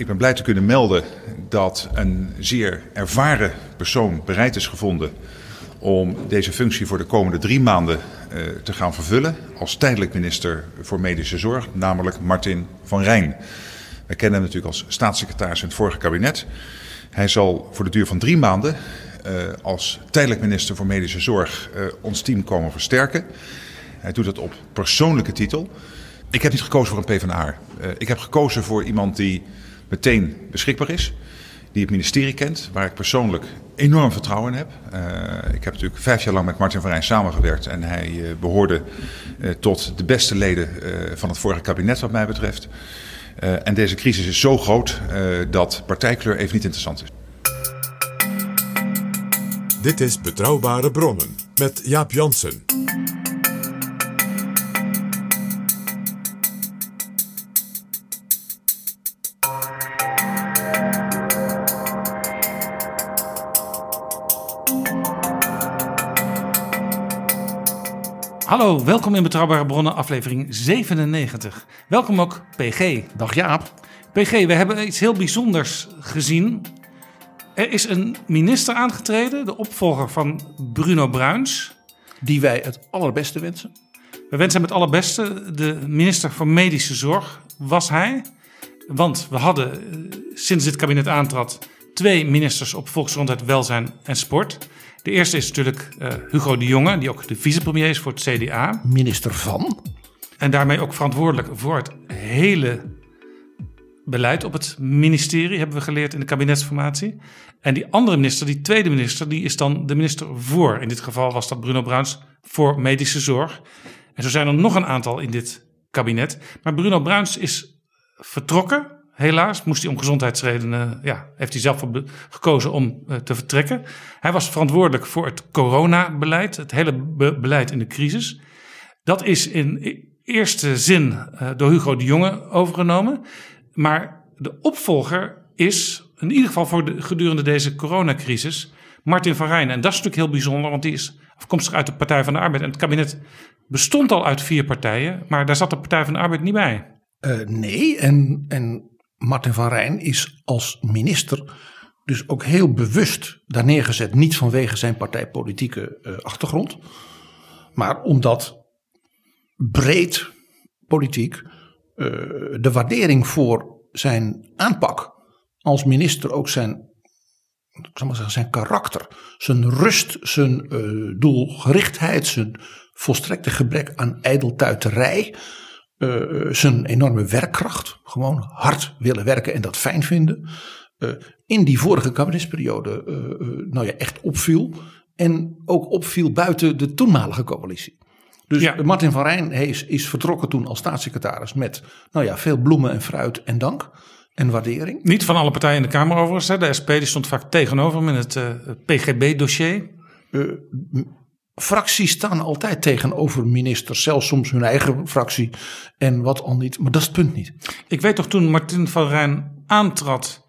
Ik ben blij te kunnen melden dat een zeer ervaren persoon bereid is gevonden om deze functie voor de komende drie maanden eh, te gaan vervullen als tijdelijk minister voor Medische Zorg, namelijk Martin van Rijn. We kennen hem natuurlijk als staatssecretaris in het vorige kabinet. Hij zal voor de duur van drie maanden eh, als tijdelijk minister voor Medische Zorg eh, ons team komen versterken. Hij doet het op persoonlijke titel. Ik heb niet gekozen voor een PvdA. Ik heb gekozen voor iemand die meteen beschikbaar is. Die het ministerie kent, waar ik persoonlijk enorm vertrouwen in heb. Uh, ik heb natuurlijk vijf jaar lang met Martin van Rijn samengewerkt. En hij uh, behoorde uh, tot de beste leden van het vorige kabinet wat mij betreft. en deze crisis is zo groot dat partijkleur even niet interessant is. Dit is Betrouwbare Bronnen met Jaap Jansen. Hallo, welkom in Betrouwbare Bronnen, aflevering 97. Welkom ook PG. Dag Jaap. PG, we hebben iets heel bijzonders gezien. Er is een minister aangetreden, de opvolger van Bruno Bruins. Die wij het allerbeste wensen. We wensen hem het allerbeste. De minister van Medische Zorg was hij. Want we hadden eh, sinds dit kabinet aantrad twee ministers op volksgezondheid, welzijn en sport. De eerste is natuurlijk uh, Hugo de Jonge, die ook de vicepremier is voor het CDA. Minister van. En daarmee ook verantwoordelijk voor het hele beleid op het ministerie, hebben we geleerd in de kabinetsformatie. En die andere minister, die tweede minister, die is dan de minister voor. In dit geval was dat Bruno Bruins voor medische zorg. En zo zijn er nog een aantal in dit kabinet. Maar Bruno Bruins is vertrokken. Helaas moest hij om gezondheidsredenen, ja, heeft hij zelf gekozen om uh, te vertrekken. Hij was verantwoordelijk voor het coronabeleid, het hele be beleid in de crisis. Dat is in eerste zin uh, door Hugo de Jonge overgenomen. Maar de opvolger is, in ieder geval gedurende deze coronacrisis, Martin van Rijn. En dat is natuurlijk heel bijzonder, want die is afkomstig uit de Partij van de Arbeid. En het kabinet bestond al uit vier partijen, maar daar zat de Partij van de Arbeid niet bij. Uh, nee, en, en Martin van Rijn is als minister dus ook heel bewust daar neergezet. Niet vanwege zijn partijpolitieke uh, achtergrond, maar omdat breed politiek uh, de waardering voor zijn aanpak als minister ook zijn, ik maar zeggen, zijn karakter, zijn rust, zijn uh, doelgerichtheid, zijn volstrekte gebrek aan ijdeltuiterij, uh, zijn enorme werkkracht, gewoon hard willen werken en dat fijn vinden, uh, in die vorige kabinetsperiode nou ja, echt opviel en ook opviel buiten de toenmalige coalitie. Dus ja. Martin van Rijn is, is vertrokken toen als staatssecretaris met nou ja, veel bloemen en fruit en dank en waardering. Niet van alle partijen in de Kamer overigens. Hè. De SP die stond vaak tegenover hem in het PGB-dossier. Uh, fracties staan altijd tegenover ministers, zelfs soms hun eigen fractie en wat al niet. Maar dat is het punt niet. Ik weet toch toen Martin van Rijn aantrad,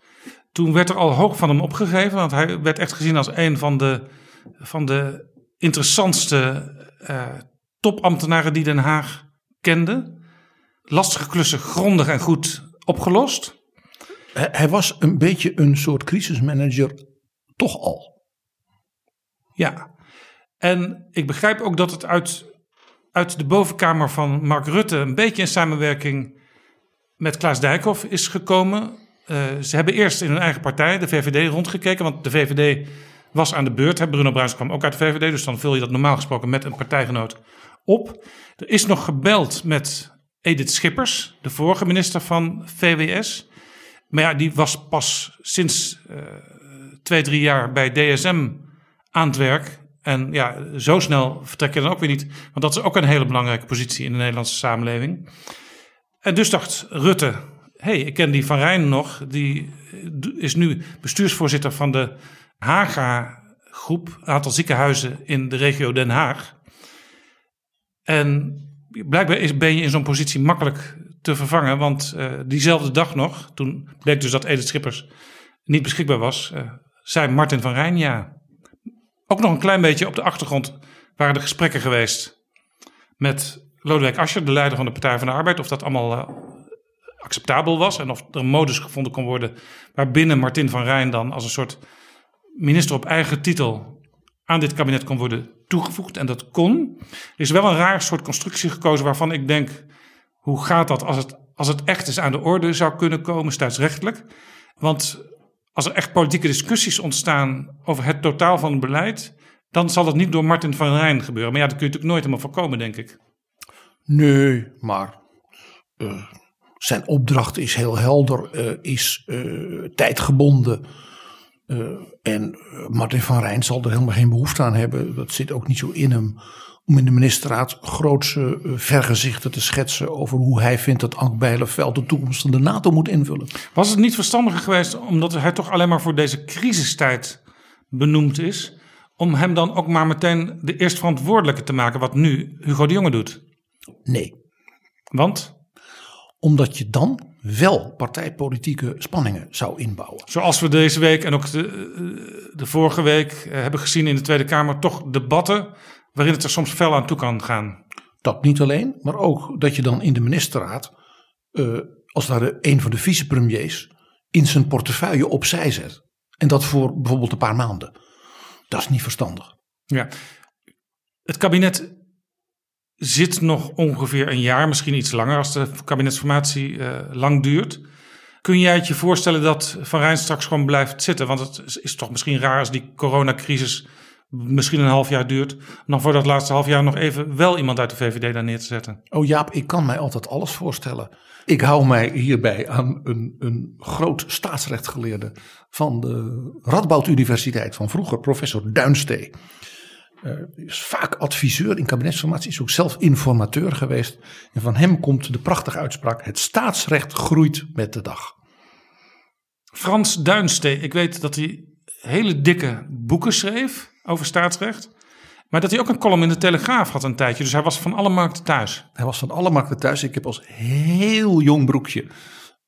toen werd er al hoog van hem opgegeven. Want hij werd echt gezien als een van de, van de interessantste uh, topambtenaren die Den Haag kende. Lastige klussen grondig en goed opgelost. Hij was een beetje een soort crisismanager, toch al. Ja, en ik begrijp ook dat het uit, uit de bovenkamer van Mark Rutte een beetje in samenwerking met Klaas Dijkhoff is gekomen. Uh, ze hebben eerst in hun eigen partij, de VVD, rondgekeken. Want de VVD was aan de beurt. Bruno Bruins kwam ook uit de VVD. Dus dan vul je dat normaal gesproken met een partijgenoot op. Er is nog gebeld met Edith Schippers, de vorige minister van VWS. Maar ja, die was pas sinds uh, twee, drie jaar bij DSM aan het werk. En ja, zo snel vertrek je dan ook weer niet. Want dat is ook een hele belangrijke positie in de Nederlandse samenleving. En dus dacht Rutte, hey, ik ken die Van Rijn nog. Die is nu bestuursvoorzitter van de Haga groep, een aantal ziekenhuizen in de regio Den Haag. En blijkbaar is, ben je in zo'n positie makkelijk te vervangen, want uh, diezelfde dag nog, toen bleek dus dat Edith Schippers niet beschikbaar was, uh, zei Martin van Rijn ja. Ook nog een klein beetje op de achtergrond waren er gesprekken geweest met Lodewijk Asscher, de leider van de Partij van de Arbeid, of dat allemaal uh, acceptabel was en of er een modus gevonden kon worden waarbinnen Martin van Rijn dan als een soort minister op eigen titel aan dit kabinet kon worden toegevoegd. En dat kon. Er is wel een raar soort constructie gekozen waarvan ik denk, hoe gaat dat als het, als het echt eens aan de orde zou kunnen komen, staatsrechtelijk? Want als er echt politieke discussies ontstaan over het totaal van het beleid, dan zal het niet door Martin van Rijn gebeuren. Maar ja, dat kun je natuurlijk nooit helemaal voorkomen, denk ik. Nee, maar uh, zijn opdracht is heel helder, uh, is uh, tijdgebonden. en Martin van Rijn zal er helemaal geen behoefte aan hebben. Dat zit ook niet zo in hem. Om in de ministerraad grootse vergezichten te schetsen over hoe hij vindt dat Ank Bijleveld de toekomst van de NATO moet invullen. Was het niet verstandiger geweest, omdat hij toch alleen maar voor deze crisistijd benoemd is, om hem dan ook maar meteen de eerstverantwoordelijke te maken, wat nu Hugo de Jonge doet? Nee. Want? Omdat je dan wel partijpolitieke spanningen zou inbouwen. Zoals we deze week en ook de, de vorige week hebben gezien in de Tweede Kamer, toch debatten waarin het er soms fel aan toe kan gaan. Dat niet alleen, maar ook dat je dan in de ministerraad, uh, als ware een van de vicepremiers, in zijn portefeuille opzij zet. En dat voor bijvoorbeeld een paar maanden. Dat is niet verstandig. Ja. Het kabinet zit nog ongeveer een jaar, misschien iets langer als de kabinetsformatie uh, lang duurt. Kun jij het je voorstellen dat Van Rijn straks gewoon blijft zitten? Want het is toch misschien raar als die coronacrisis misschien een half jaar duurt. Dan voor dat laatste half jaar nog even wel iemand uit de VVD daar neer te zetten. Oh Jaap, ik kan mij altijd alles voorstellen. Ik hou mij hierbij aan een, een groot staatsrechtgeleerde van de Radboud Universiteit van vroeger, professor Duinstee. Uh, is vaak adviseur in kabinetsformatie, is ook zelf informateur geweest. En van hem komt de prachtige uitspraak: het staatsrecht groeit met de dag. Frans Duinstee, ik weet dat hij hele dikke boeken schreef over staatsrecht. Maar dat hij ook een column in de Telegraaf had een tijdje. Dus hij was van alle markten thuis. Hij was van alle markten thuis. Ik heb als heel jong broekje,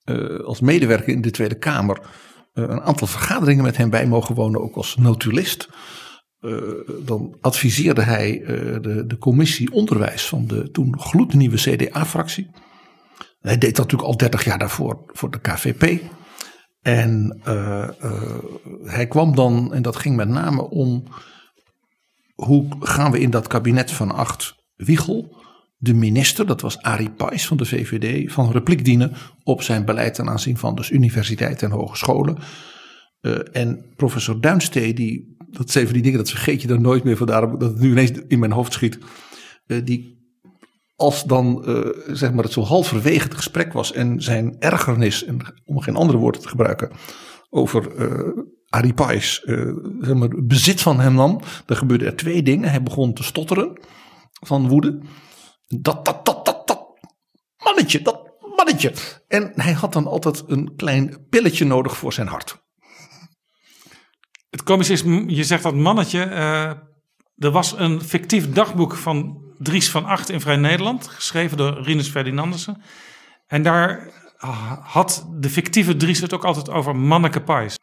uh, als medewerker in de Tweede Kamer, uh, een aantal vergaderingen met hem bij mogen wonen, ook als notulist. Uh, dan adviseerde hij de, de commissie onderwijs van de toen gloednieuwe CDA-fractie. Hij deed dat natuurlijk al 30 jaar daarvoor voor de KVP. En hij kwam dan, en dat ging met name om hoe gaan we in dat kabinet van acht Wiegel, de minister, dat was Arie Pijs van de VVD, van repliek dienen op zijn beleid ten aanzien van dus universiteiten en hogescholen. Uh, en professor Duinstee, die, dat zijn van die dingen, dat vergeet je dan nooit meer, vandaar dat het nu ineens in mijn hoofd schiet. die als dan uh, zeg maar het zo halverwege het gesprek was en zijn ergernis, en om geen andere woorden te gebruiken, over Arie Pais, uh, zeg maar, bezit van hem nam, dan gebeurden er twee dingen. Hij begon te stotteren van woede. Dat, dat, dat, dat, dat mannetje, dat mannetje. En hij had dan altijd een klein pilletje nodig voor zijn hart. Het komische is, je zegt dat mannetje. er was een fictief dagboek van Dries van Acht in Vrij Nederland, geschreven door Rinus Ferdinandussen. En daar had de fictieve Dries het ook altijd over Manneke Pais.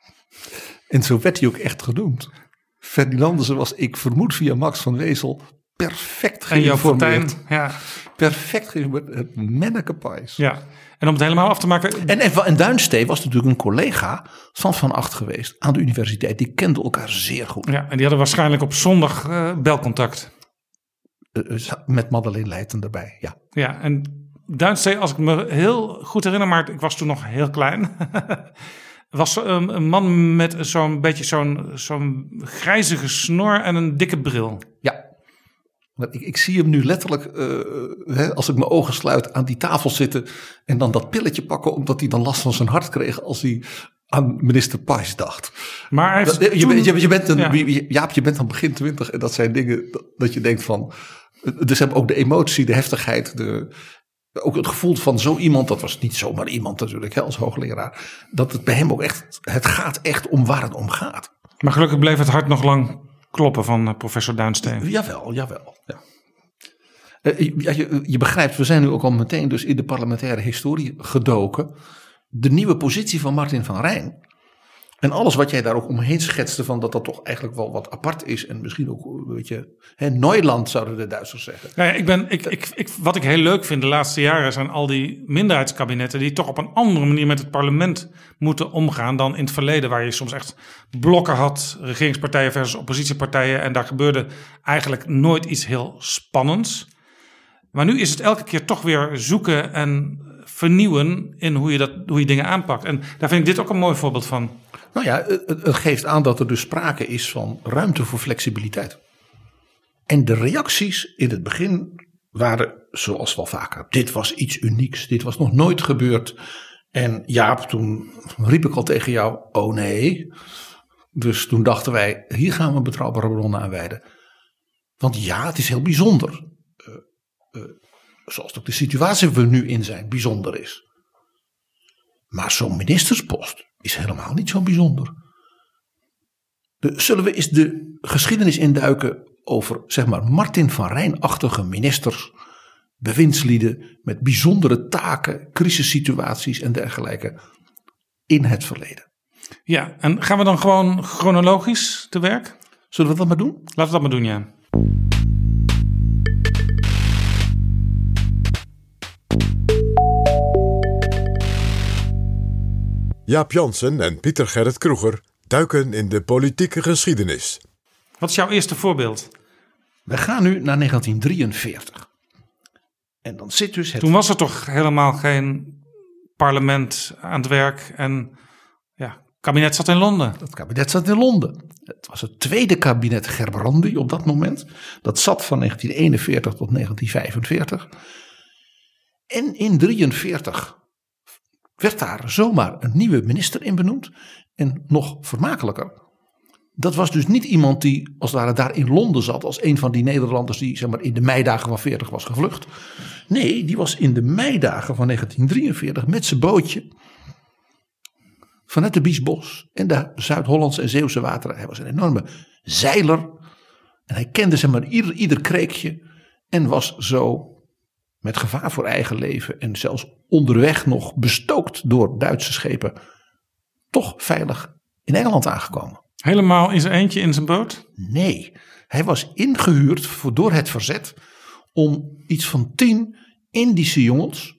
En zo werd hij ook echt genoemd. Ferdinandussen was, ik vermoed via Max van Wezel, perfect geïnformeerd. ja. Perfect geïnformeerd. Het Manneke Pais. Ja. En om het helemaal af te maken. En, en, en Duinstee was natuurlijk een collega van Van Acht geweest aan de universiteit. Die kenden elkaar zeer goed. Ja, en die hadden waarschijnlijk op zondag uh, belcontact. Uh, met Madeleine Leijten erbij, ja. Ja, en Duinstee, als ik me heel goed herinner, maar ik was toen nog heel klein. was een, een man met zo'n beetje zo'n zo'n grijzige snor en een dikke bril. Ja. Ik, ik zie hem nu letterlijk, eh, hè, als ik mijn ogen sluit, aan die tafel zitten. En dan dat pilletje pakken, omdat hij dan last van zijn hart kreeg als hij aan minister Pais dacht. Maar hij Dat- je, toen- je, je bent een, Ja. Jaap, je bent dan begin twintig en dat zijn dingen dat, dat je denkt van. Dus hebben ook de emotie, de heftigheid, de, ook het gevoel van zo iemand. Dat was niet zomaar iemand natuurlijk, hè, als hoogleraar. Dat het bij hem ook echt, het gaat echt om waar het om gaat. Maar gelukkig bleef het hart nog lang kloppen van eh, professor Duinsteen. Jawel, jawel. Ja. Eh, je- ja, je, je begrijpt, we zijn nu ook al meteen dus in de parlementaire historie gedoken. De nieuwe positie van Martin van Rijn. En alles wat jij daar ook omheen schetste van dat dat toch eigenlijk wel wat apart is. En misschien ook, weet je, hè, Neuland zouden de Duitsers zeggen. Nou ja, ik ben, ik, ik, ik, wat ik heel leuk vind de laatste jaren zijn al die minderheidskabinetten die toch op een andere manier met het parlement moeten omgaan dan in het verleden, waar je soms echt blokken had, regeringspartijen versus oppositiepartijen, en daar gebeurde eigenlijk nooit iets heel spannends. Maar nu is het elke keer toch weer zoeken en vernieuwen in hoe je, dat, hoe je dingen aanpakt. En daar vind ik dit ook een mooi voorbeeld van. Nou ja, het, geeft aan dat er dus sprake is van ruimte voor flexibiliteit. En de reacties in het begin waren zoals wel vaker. Dit was iets unieks. Dit was nog nooit gebeurd. En Jaap, toen riep ik al tegen jou, oh nee. Dus toen dachten wij, hier gaan we betrouwbare bronnen aan wijden. Want ja, het is heel bijzonder. Eh, eh, zoals ook de situatie waar we nu in zijn, bijzonder is. Maar zo'n ministerspost is helemaal niet zo bijzonder. De, zullen we eens de geschiedenis induiken over, zeg maar, Martin van Rijn-achtige ministers, bewindslieden met bijzondere taken, crisissituaties en dergelijke in het verleden. Ja, en gaan we dan gewoon chronologisch te werk? Zullen we dat maar doen? Laten we dat maar doen, ja. Jaap Jansen en Pieter Gerrit Kroeger duiken in de politieke geschiedenis. Wat is jouw eerste voorbeeld? We gaan nu naar 1943. En dan zit dus het Toen was er toch helemaal geen parlement aan het werk en ja, het kabinet zat in Londen. Het kabinet zat in Londen. Het was het tweede kabinet Gerbrandi op dat moment. Dat zat van 1941 tot 1945. En in 1943 werd daar zomaar een nieuwe minister in benoemd. En nog vermakelijker. Dat was dus niet iemand die als het ware daar in Londen zat. Als een van die Nederlanders die zeg maar, in de meidagen van 40 was gevlucht. Nee, die was in de meidagen van 1943 met zijn bootje vanuit de Biesbos en de Zuid-Hollandse en Zeeuwse wateren. Hij was een enorme zeiler. En hij kende zeg maar ieder, ieder kreekje. En was zo met gevaar voor eigen leven en zelfs onderweg nog bestookt door Duitse schepen. Toch veilig in Engeland aangekomen. Helemaal in zijn eentje in zijn boot? Nee, hij was ingehuurd voor, door het verzet om iets van tien Indische jongens,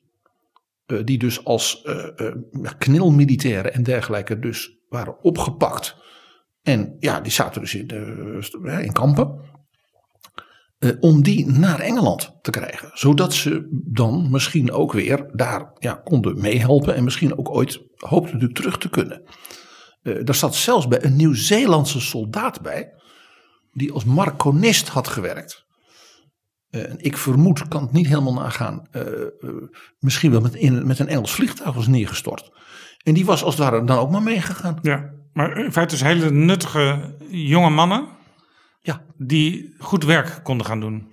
eh, die dus als eh, ja, knilmilitairen en dergelijke dus waren opgepakt. En ja, die zaten dus in, in kampen. Eh, om die naar Engeland te krijgen. Zodat ze dan misschien ook weer daar ja, konden meehelpen. En misschien ook ooit hoopten natuurlijk terug te kunnen. Eh daar zat zelfs bij een Nieuw-Zeelandse soldaat bij. Die als marconist had gewerkt. Eh, ik vermoed, kan het niet helemaal nagaan. eh, misschien wel met, in, met een Engels vliegtuig was neergestort. En die was als het ware dan ook maar meegegaan. Ja, maar in feite dus hele nuttige jonge mannen Ja. die goed werk konden gaan doen.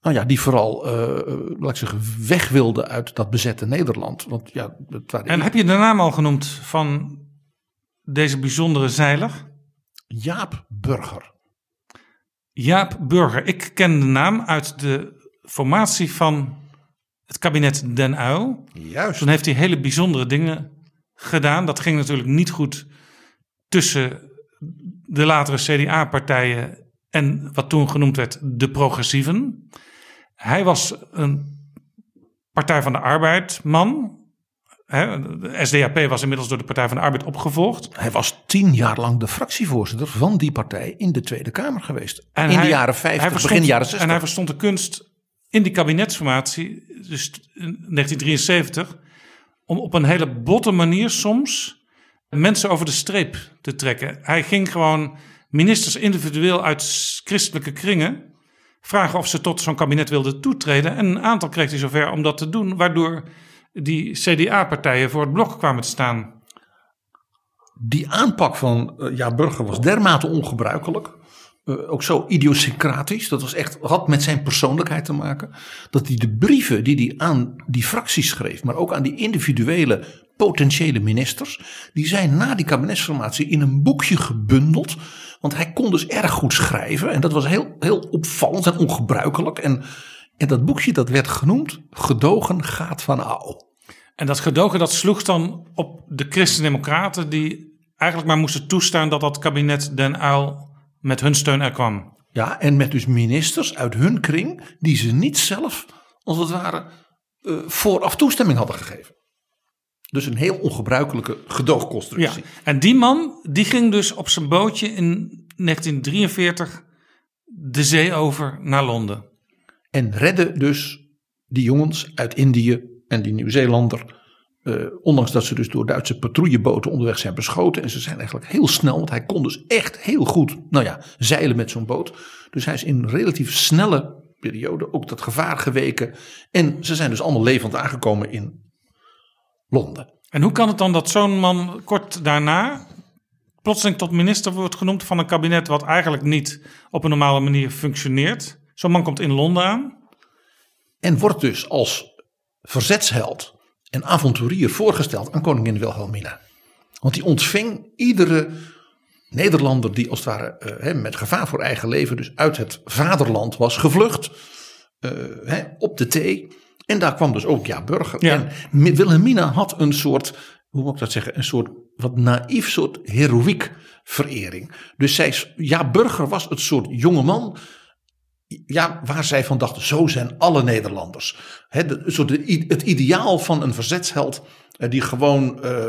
Nou ja, die vooral, eh, laat ik zeggen, weg wilden uit dat bezette Nederland. Want ja, het waren En heb je de naam al genoemd van deze bijzondere zeiler? Jaap Burger. Jaap Burger. Ik ken de naam uit de formatie van het kabinet Den Uyl. Juist. Toen heeft hij hele bijzondere dingen gedaan. Dat ging natuurlijk niet goed tussen de latere CDA-partijen en wat toen genoemd werd de progressieven. Hij was een Partij van de Arbeid man. De SDAP was inmiddels door de Partij van de Arbeid opgevolgd. Hij was tien jaar lang de fractievoorzitter van die partij in de Tweede Kamer geweest. En in hij- de jaren hij 50, verstond- begin jaren 60. En hij verstond de kunst in die kabinetsformatie, dus in 1973, om op een hele botte manier soms mensen over de streep te trekken. Hij ging gewoon ministers individueel uit christelijke kringen vragen of ze tot zo'n kabinet wilden toetreden. En een aantal kreeg hij zover om dat te doen, waardoor die CDA-partijen voor het blok kwamen te staan. Die aanpak van uh, Ja Burger was dermate ongebruikelijk. Uh, ook zo idiosyncratisch. Dat was echt, had met zijn persoonlijkheid te maken. Dat hij de brieven die hij aan die fracties schreef, maar ook aan die individuele potentiële ministers, die zijn na die kabinetsformatie in een boekje gebundeld. Want hij kon dus erg goed schrijven en dat was heel, heel opvallend en ongebruikelijk. En, en dat boekje dat werd genoemd Gedogen gaat van Aal. En dat gedogen dat sloeg dan op de Christen-Democraten die eigenlijk maar moesten toestaan dat dat kabinet Den Uyl met hun steun er kwam. Ja, en met dus ministers uit hun kring die ze niet zelf, als het ware, uh, vooraf toestemming hadden gegeven. Dus een heel ongebruikelijke gedoogconstructie. Ja, en die man die ging dus op zijn bootje in 1943 de zee over naar Londen. En redde dus die jongens uit Indië en die Nieuw-Zeelander. Uh, ondanks dat ze dus door Duitse patrouilleboten onderweg zijn beschoten. En ze zijn eigenlijk heel snel, want hij kon dus echt heel goed nou ja, zeilen met zo'n boot. Dus hij is in een relatief snelle periode ook dat gevaar geweken. En ze zijn dus allemaal levend aangekomen in Londen. En hoe kan het dan dat zo'n man kort daarna plotseling tot minister wordt genoemd van een kabinet wat eigenlijk niet op een normale manier functioneert? Zo'n man komt in Londen aan. En wordt dus als verzetsheld en avonturier voorgesteld aan koningin Wilhelmina. Want die ontving iedere Nederlander die als het ware uh, met gevaar voor eigen leven dus uit het vaderland was gevlucht uh, op de thee. En daar kwam dus ook Ja Burger. En Wilhelmina had een soort, hoe moet ik dat zeggen, een soort wat naïef soort heroïek verering. Dus zij, Ja Burger was het soort jongeman ja, waar zij van dachten, zo zijn alle Nederlanders. He, de, zo de, het ideaal van een verzetsheld eh, die gewoon, uh,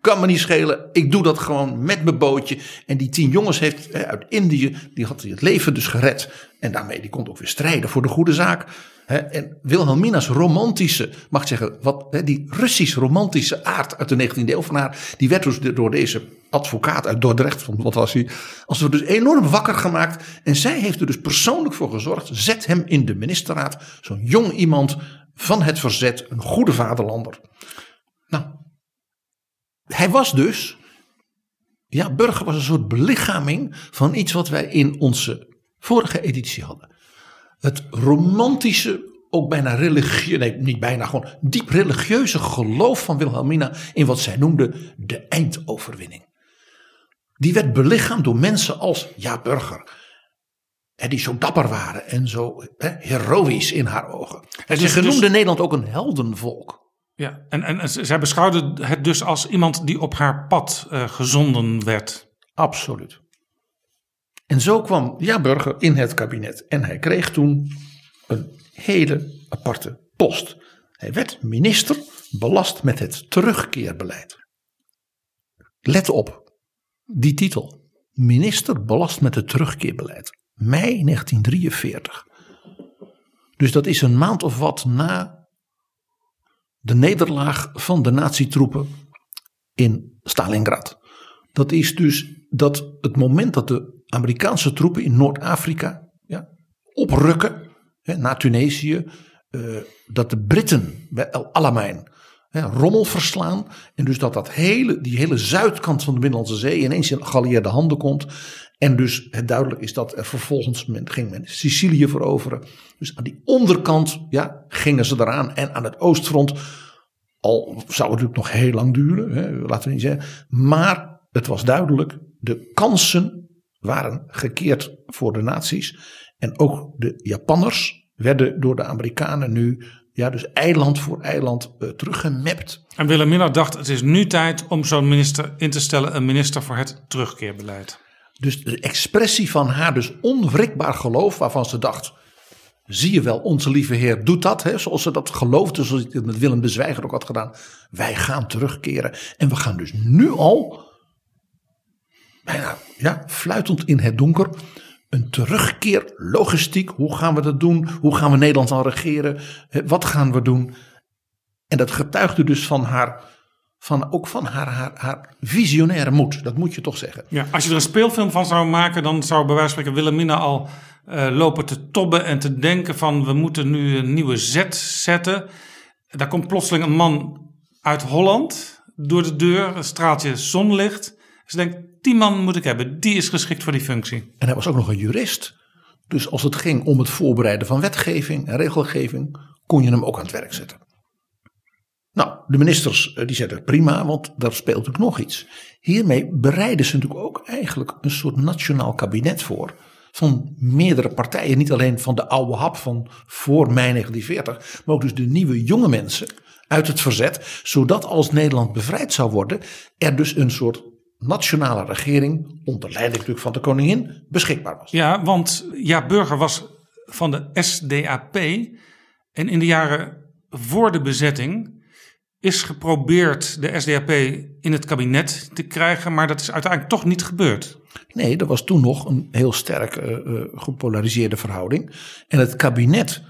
kan me niet schelen, ik doe dat gewoon met mijn bootje. En die tien jongens heeft uit Indië, die had het leven dus gered. En daarmee, die kon ook weer strijden voor de goede zaak. En Wilhelmina's romantische, mag ik zeggen, wat, die Russisch-romantische aard uit de 19e eeuw van haar, die werd dus door deze advocaat uit Dordrecht, wat was hij, als we dus enorm wakker gemaakt. En zij heeft er dus persoonlijk voor gezorgd, zet hem in de ministerraad, zo'n jong iemand van het verzet, een goede vaderlander. Nou, hij was dus, ja, Burger was een soort belichaming van iets wat wij in onze vorige editie hadden. Het romantische, ook bijna religieuze, nee niet bijna, gewoon diep religieuze geloof van Wilhelmina in wat zij noemde de eindoverwinning. Die werd belichaamd door mensen als Ja Burger. Hè, die zo dapper waren en zo hè, heroïs in haar ogen. En ze genoemde dus, Nederland ook een heldenvolk. Ja, en, en, zij beschouwde het dus als iemand die op haar pad uh, gezonden werd. Absoluut. En zo kwam Ja Burger in het kabinet. En hij kreeg toen een hele aparte post. Hij werd minister belast met het terugkeerbeleid. Let op, die titel. Minister belast met het terugkeerbeleid. Mei 1943. Dus dat is een maand of wat na de nederlaag van de nazi-troepen in Stalingrad. Dat is dus dat het moment dat de Amerikaanse troepen in Noord-Afrika ja, oprukken hè, naar Tunesië. Uh, dat de Britten bij El Alamein hè, rommel verslaan. En dus dat, dat hele, die hele zuidkant van de Middellandse Zee ineens in geallieerde handen komt. En dus het duidelijk is dat er vervolgens men, ging men Sicilië veroveren. Dus aan die onderkant ja, gingen ze eraan. En aan het oostfront, al zou het natuurlijk nog heel lang duren, hè, laten we niet zeggen. Maar het was duidelijk, de kansen waren gekeerd voor de nazi's. En ook de Japanners werden door de Amerikanen nu ja, dus eiland voor eiland uh, teruggemapt. En Wilhelmina dacht het is nu tijd om zo'n minister in te stellen, een minister voor het terugkeerbeleid. Dus de expressie van haar dus onwrikbaar geloof waarvan ze dacht, zie je wel, onze lieve Heer doet dat, hè, zoals ze dat geloofde, zoals ik het met Willem de Zwijger ook had gedaan. Wij gaan terugkeren en we gaan dus nu al ja, fluitend in het donker een terugkeer, logistiek. Hoe gaan we dat doen? Hoe gaan we Nederland dan regeren? Wat gaan we doen? En dat getuigde dus van haar, van, ook van haar, haar, haar visionaire moed. Dat moet je toch zeggen. Ja, als je er een speelfilm van zou maken, dan zou bij wijze van spreken Wilhelmina al eh, lopen te tobben en te denken van we moeten nu een nieuwe zet zetten. Daar komt plotseling een man uit Holland door de deur, een straaltje zonlicht. Ze denkt, die man moet ik hebben, die is geschikt voor die functie. En hij was ook nog een jurist. Dus als het ging om het voorbereiden van wetgeving en regelgeving, kon je hem ook aan het werk zetten. Nou, de ministers eh, die zeiden prima, want daar speelt natuurlijk nog iets. Hiermee bereiden ze natuurlijk ook eigenlijk een soort nationaal kabinet voor. Van meerdere partijen, niet alleen van de oude hap van voor mei 1940, maar ook dus de nieuwe jonge mensen uit het verzet. Zodat als Nederland bevrijd zou worden, er dus een soort nationale regering, onder leiding natuurlijk van de koningin, beschikbaar was. Ja, want ja, Burger was van de SDAP. En in de jaren voor de bezetting is geprobeerd de SDAP in het kabinet te krijgen. Maar dat is uiteindelijk toch niet gebeurd. Nee, er was toen nog een heel sterk eh, eh, gepolariseerde verhouding. En het kabinet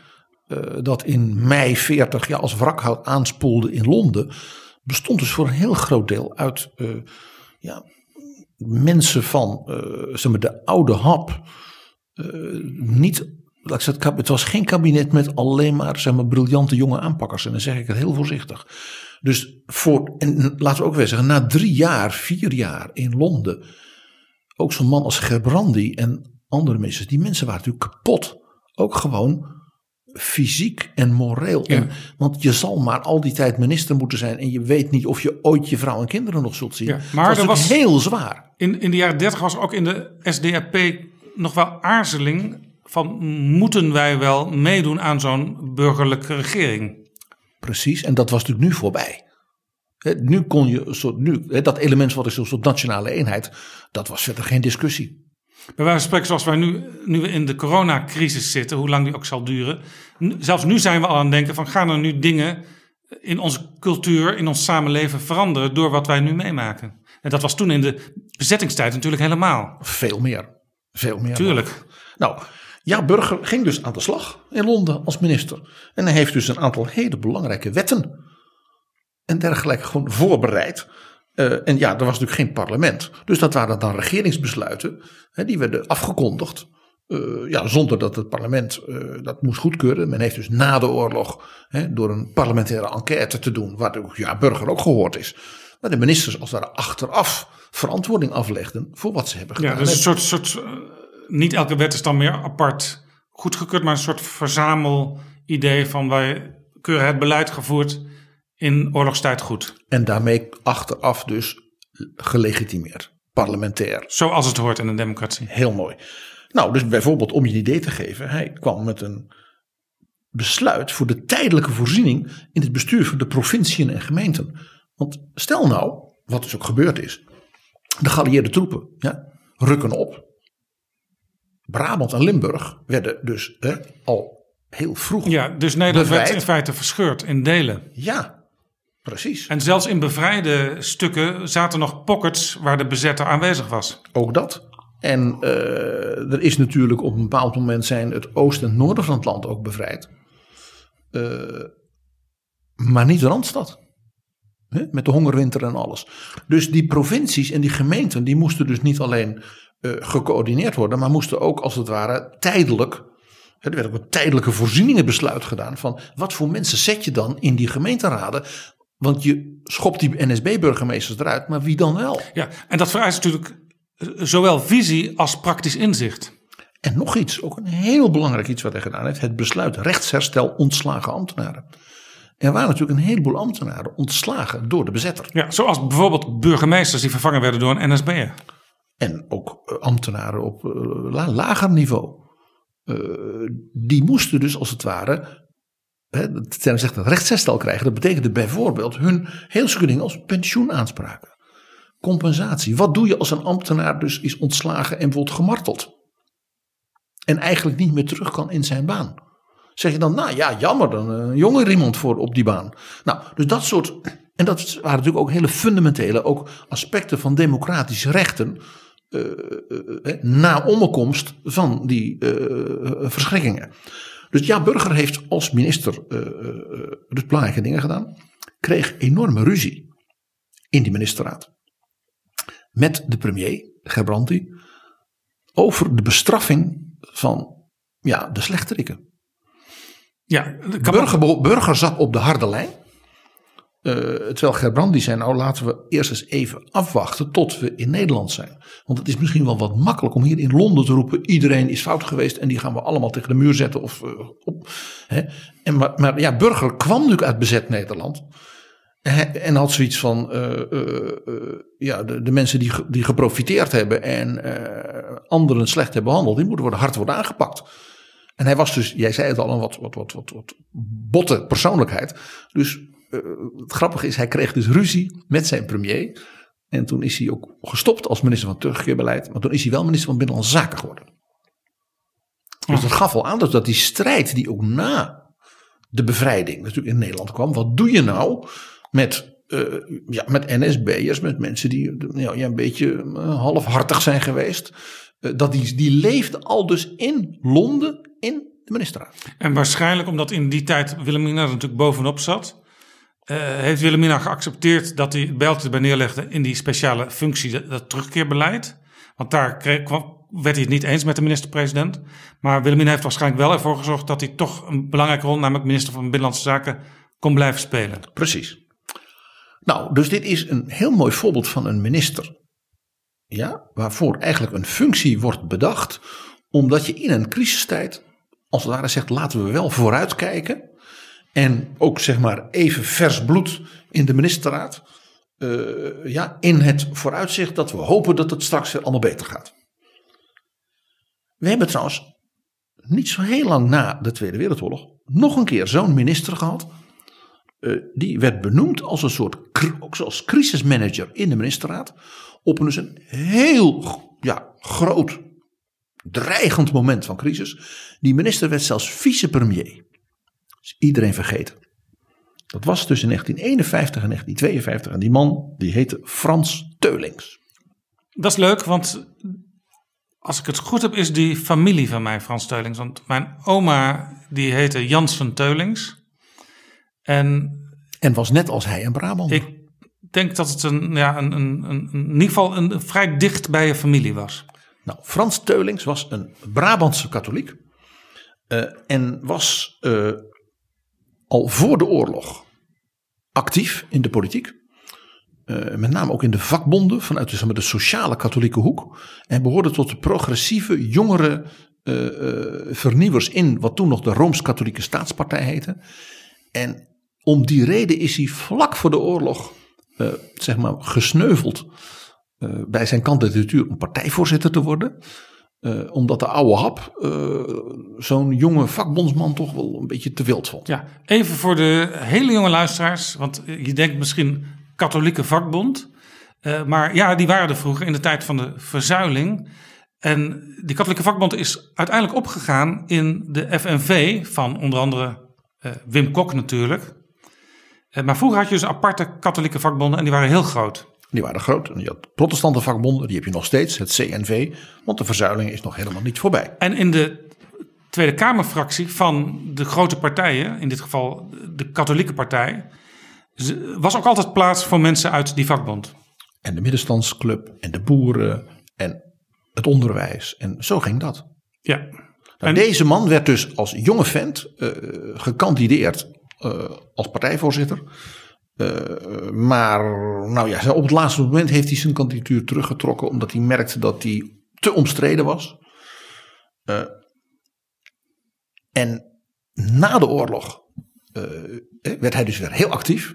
eh, dat in mei 40 ja, als wrakhout aanspoelde in Londen, bestond dus voor een heel groot deel uit ja, mensen van eh, zeg maar, de oude hap. Eh, niet, laat ik het het was geen kabinet met alleen maar, zeg maar briljante jonge aanpakkers. En dan zeg ik het heel voorzichtig. Dus voor, en laten we ook weer zeggen, na drie jaar, vier jaar in Londen, ook zo'n man als Gerbrandi en andere mensen, die mensen waren natuurlijk kapot. Ook gewoon fysiek en moreel. Ja. En, want je zal maar al die tijd minister moeten zijn en je weet niet of je ooit je vrouw en kinderen nog zult zien. Ja, maar was heel zwaar. In, in de jaren 30 was ook in de SDAP nog wel aarzeling van moeten wij wel meedoen aan zo'n burgerlijke regering? Precies, en dat was natuurlijk nu voorbij. Nu kon je soort, nu, dat element wat is een soort nationale eenheid, dat was verder geen discussie. Bij wijze van spreken, zoals wij nu, nu we in de coronacrisis zitten, hoe lang die ook zal duren. Zelfs nu zijn we al aan het denken van gaan er nu dingen in onze cultuur, in ons samenleven veranderen door wat wij nu meemaken. En dat was toen in de bezettingstijd natuurlijk helemaal. Veel meer. Veel meer. Tuurlijk. Nou, ja, Burger ging dus aan de slag in Londen als minister. En hij heeft dus een aantal hele belangrijke wetten en dergelijke gewoon voorbereid. Eh, en ja, er was natuurlijk geen parlement. Dus dat waren dan regeringsbesluiten. Hè, die werden afgekondigd. eh, ja, zonder dat het parlement eh, dat moest goedkeuren. Men heeft dus na de oorlog hè, door een parlementaire enquête te doen, waar ook, ja, burger ook gehoord is. Maar de ministers als daar achteraf verantwoording aflegden voor wat ze hebben gedaan. Ja, dus een soort, soort niet elke wet is dan meer apart goedgekeurd, maar een soort verzamel-idee van wij keuren het beleid gevoerd in oorlogstijd goed. En daarmee achteraf dus gelegitimeerd. Parlementair. Zoals het hoort in een democratie. Heel mooi. Nou, dus bijvoorbeeld om je een idee te geven. Hij kwam met een besluit voor de tijdelijke voorziening in het bestuur van de provinciën en gemeenten. Want stel nou, wat dus ook gebeurd is. De geallieerde troepen ja, rukken op. Brabant en Limburg werden dus hè, al heel vroeg. Ja, dus Nederland werd in feite verscheurd in delen. Ja, precies. En zelfs in bevrijde stukken zaten nog pockets waar de bezetter aanwezig was. Ook dat. En eh, er is natuurlijk op een bepaald moment zijn het oosten en het noorden van het land ook bevrijd. Eh, maar niet de Randstad. Met de hongerwinter en alles. Dus die provincies en die gemeenten die moesten dus niet alleen eh, gecoördineerd worden. Maar moesten ook als het ware tijdelijk. Er werd ook een tijdelijke voorzieningenbesluit gedaan. Van wat voor mensen zet je dan in die gemeenteraden. Want je schopt die NSB-burgemeesters eruit. Maar wie dan wel? Ja, en dat vereist natuurlijk eh, zowel visie als praktisch inzicht. En nog iets, ook een heel belangrijk iets wat hij gedaan heeft: het besluit rechtsherstel ontslagen ambtenaren. Er waren natuurlijk een heleboel ambtenaren ontslagen door de bezetter. Ja, zoals bijvoorbeeld burgemeesters die vervangen werden door een NSB'er. En ook eh, ambtenaren op eh, la- lager niveau. Die moesten dus als het ware. Term zegt dat rechtsherstel krijgen. Dat betekende bijvoorbeeld hun heel dingen als pensioenaanspraken. Compensatie. Wat doe je als een ambtenaar dus is ontslagen en wordt gemarteld? En eigenlijk niet meer terug kan in zijn baan. Zeg je dan, nou ja, jammer, dan een jonger iemand voor op die baan. Nou, dus dat soort. En dat waren natuurlijk ook hele fundamentele ook aspecten van democratische rechten. eh, eh, na omkomst van die eh, verschrikkingen. Dus ja, Burger heeft als minister eh, dus belangrijke dingen gedaan. Kreeg enorme ruzie in die ministerraad. Met de premier, Gerbrandy. Over de bestraffing van ja, de slechteriken. Ja, Burger, Burger zat op de harde lijn. Eh, terwijl Gerbrandi zei, nou laten we eerst eens even afwachten tot we in Nederland zijn. Want het is misschien wel wat makkelijk om hier in Londen te roepen, iedereen is fout geweest en die gaan we allemaal tegen de muur zetten. Of, eh, op, hè. En maar, ja, Burger kwam natuurlijk uit bezet Nederland. En had zoiets van, eh, ja, de, de mensen die, die geprofiteerd hebben en anderen slecht hebben behandeld, die moeten worden, hard worden aangepakt. En hij was dus, jij zei het al, een wat, wat, wat, wat, wat botte persoonlijkheid. Dus het grappige is, hij kreeg dus ruzie met zijn premier. En toen is hij ook gestopt als minister van terugkeerbeleid. Maar toen is hij wel minister van Binnenlandse Zaken geworden. Dus dat gaf al aan dat die strijd die ook na de bevrijding natuurlijk in Nederland kwam. Wat doe je nou met, eh, ja, met NSB'ers, met mensen die ja, ja, een beetje eh, halfhartig zijn geweest. Eh, dat die, die leefde al dus in Londen in de ministerraad. En waarschijnlijk omdat in die tijd Wilhelmina natuurlijk bovenop zat. Eh, heeft Wilhelmina geaccepteerd dat hij bijltje erbij neerlegde in die speciale functie, dat, terugkeerbeleid. Want daar werd hij het niet eens met de minister-president. Maar Wilhelmina heeft waarschijnlijk wel ervoor gezorgd dat hij toch een belangrijke rol, namelijk minister van Binnenlandse Zaken, kon blijven spelen. Precies. Nou, dus dit is een heel mooi voorbeeld van een minister. Ja, waarvoor eigenlijk een functie wordt bedacht. Omdat je in een crisistijd, als het ware zegt, laten we wel vooruitkijken. En ook zeg maar even vers bloed in de ministerraad. eh, ja, in het vooruitzicht dat we hopen dat het straks weer allemaal beter gaat. We hebben trouwens niet zo heel lang na de Tweede Wereldoorlog nog een keer zo'n minister gehad. Eh, die werd benoemd als een soort, ook crisismanager in de ministerraad. Op een, dus een heel ja, groot, dreigend moment van crisis. Die minister werd zelfs vicepremier. Is iedereen vergeten. Dat was tussen 1951 en 1952. En die man, die heette Frans Teulings. Dat is leuk, want als ik het goed heb, is die familie van mij Frans Teulings. Want mijn oma, die heette Jans van Teulings. En En was net als hij een Brabant. ik denk dat het een, ja, een, een, een, in ieder geval een, vrij dicht bij je familie was. Nou, Frans Teulings was een Brabantse katholiek. eh, en was eh, al voor de oorlog actief in de politiek. Eh, met name ook in de vakbonden vanuit de, de sociale katholieke hoek. En behoorde tot de progressieve jongere eh, eh, vernieuwers in wat toen nog de Rooms-Katholieke Staatspartij heette. En om die reden is hij vlak voor de oorlog zeg maar, gesneuveld bij zijn kandidatuur om partijvoorzitter te worden. Eh, omdat de oude hap eh, zo'n jonge vakbondsman toch wel een beetje te wild vond. Ja, even voor de hele jonge luisteraars, want je denkt misschien katholieke vakbond. Eh, maar ja, die waren er vroeger in de tijd van de verzuiling. En die katholieke vakbond is uiteindelijk opgegaan in de FNV van onder andere Wim Kok natuurlijk. Maar vroeger had je dus aparte katholieke vakbonden en die waren heel groot. Die waren groot. En je had protestante vakbonden, die heb je nog steeds, het CNV. Want de verzuiling is nog helemaal niet voorbij. En in de Tweede Kamerfractie van de grote partijen, in dit geval de katholieke partij, was ook altijd plaats voor mensen uit die vakbond. En de middenstandsclub en de boeren en het onderwijs. En zo ging dat. Ja. Nou, En- Deze man werd dus als jonge vent eh, gekandideerd eh, als partijvoorzitter. Eh, maar nou ja, op het laatste moment heeft hij zijn kandidatuur teruggetrokken. Omdat hij merkte dat hij te omstreden was. Eh, en na de oorlog eh, werd hij dus weer heel actief.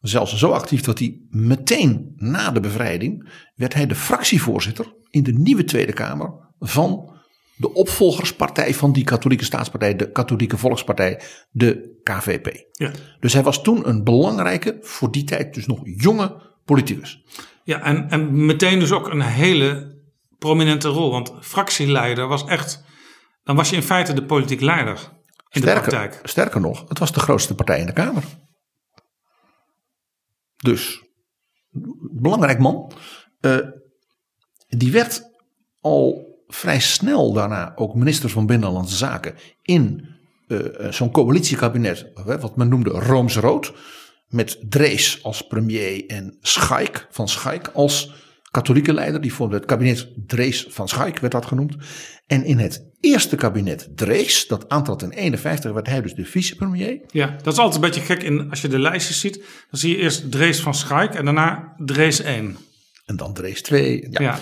Zelfs zo actief dat hij meteen na de bevrijding werd hij de fractievoorzitter in de nieuwe Tweede Kamer van de opvolgerspartij van die katholieke staatspartij, de katholieke volkspartij, de KVP. Ja. Dus hij was toen een belangrijke, voor die tijd dus nog jonge politicus. Ja, en, en meteen dus ook een hele prominente rol. Want fractieleider was echt. Dan was je in feite de politiek leider in de praktijk. sterker nog, het was de grootste partij in de Kamer. Dus, belangrijk man. Eh, Die werd al vrij snel daarna ook minister van Binnenlandse Zaken in uh, zo'n coalitiekabinet, wat men noemde Rooms-Rood. Met Drees als premier en Schaik van Schaik als katholieke leider. Die vormde het kabinet Drees van Schaik, werd dat genoemd. En in het eerste kabinet Drees, dat aantrad in 51, werd hij dus de vicepremier. Ja, dat is altijd een beetje gek. In, als je de lijstjes ziet, dan zie je eerst Drees van Schaik en daarna Drees 1. En dan Drees 2. Ja. ja.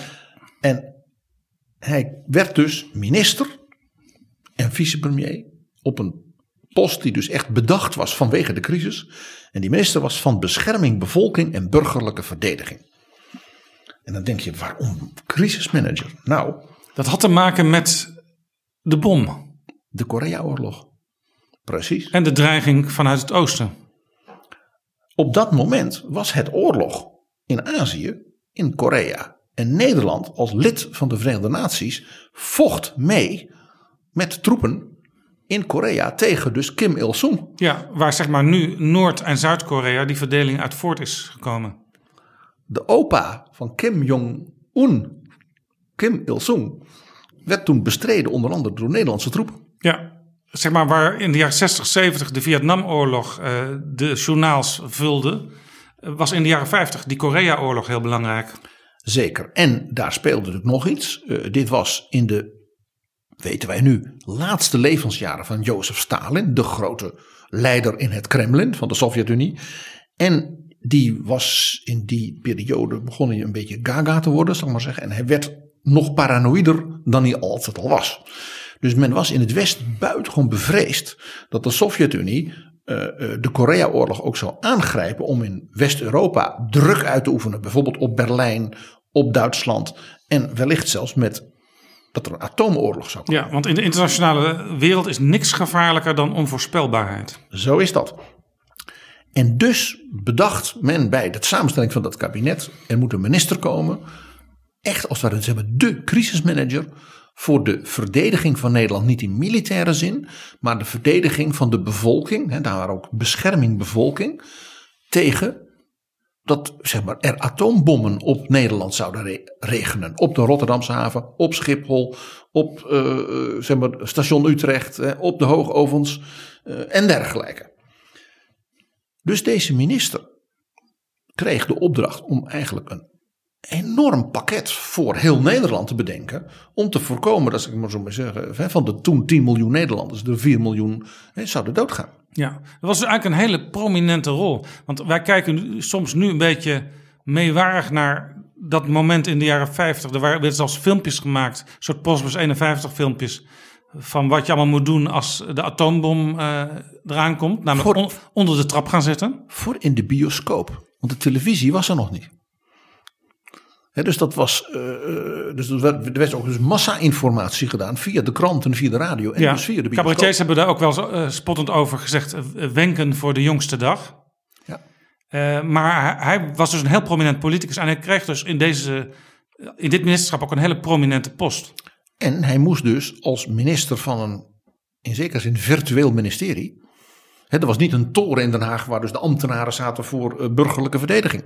En hij werd dus minister en vicepremier op een post die dus echt bedacht was vanwege de crisis. En die minister was van bescherming, bevolking en burgerlijke verdediging. En dan denk je, waarom crisismanager? Nou. Dat had te maken met de bom. De Koreaoorlog. Precies. En de dreiging vanuit het oosten. Op dat moment was het oorlog in Azië, in Korea. En Nederland als lid van de Verenigde Naties vocht mee met troepen in Korea tegen dus Kim Il-sung. Ja, waar zeg maar nu Noord- en Zuid-Korea die verdeling uit voort is gekomen. De opa van Kim Jong-un, Kim Il-sung, werd toen bestreden onder andere door Nederlandse troepen. Ja, zeg maar waar in de jaren 60, 70 de Vietnamoorlog uh, de journaals vulde, was in de jaren 50 die Korea-oorlog heel belangrijk. Zeker. En daar speelde natuurlijk nog iets. Uh, dit was in de weten wij nu, laatste levensjaren van Jozef Stalin, de grote leider in het Kremlin van de Sovjet-Unie. En die was in die periode begon hij een beetje gaga te worden, zal ik maar zeggen. En hij werd nog paranoïder dan hij altijd al was. Dus men was in het Westen buitengewoon bevreesd dat de Sovjet-Unie uh, de Korea-oorlog ook zou aangrijpen om in West-Europa druk uit te oefenen. Bijvoorbeeld op Berlijn, op Duitsland en wellicht zelfs met dat er een atoomoorlog zou komen. Ja, want in de internationale wereld is niks gevaarlijker dan onvoorspelbaarheid. Zo is dat. En dus bedacht men bij de samenstelling van dat kabinet, er moet een minister komen, echt als het ware hebben de crisismanager voor de verdediging van Nederland, niet in militaire zin, maar de verdediging van de bevolking, hè, daar ook bescherming bevolking, tegen dat zeg maar, er atoombommen op Nederland zouden regenen. Op de Rotterdamse haven, op Schiphol, op uh, zeg maar, station Utrecht, op de hoogovens uh, en dergelijke. Dus deze minister kreeg de opdracht om eigenlijk een enorm pakket voor heel Nederland te bedenken. Om te voorkomen, dat ik maar zo maar zeggen, van de toen 10 miljoen Nederlanders, de 4 miljoen zouden doodgaan. Ja, dat was dus eigenlijk een hele prominente rol. Want wij kijken soms nu een beetje meewarig naar dat moment in de jaren 50. Er werden zelfs filmpjes gemaakt, een soort Postbus 51 filmpjes. Van wat je allemaal moet doen als de atoombom uh, eraan komt. Namelijk on, onder de trap gaan zitten. Voor in de bioscoop. Want de televisie was er nog niet dus dat was, uh, dus er werd ook dus massa-informatie gedaan via de kranten, via de radio en ja, dus via de bioscoop. Cabaretiers hebben daar ook wel uh, spottend over gezegd, wenken voor de jongste dag. Ja. maar hij, was dus een heel prominent politicus en hij kreeg dus in, deze, in dit ministerschap ook een hele prominente post. En hij moest dus als minister van een, in zekere zin, virtueel ministerie. Hè, er was niet een toren in Den Haag waar dus de ambtenaren zaten voor burgerlijke verdediging.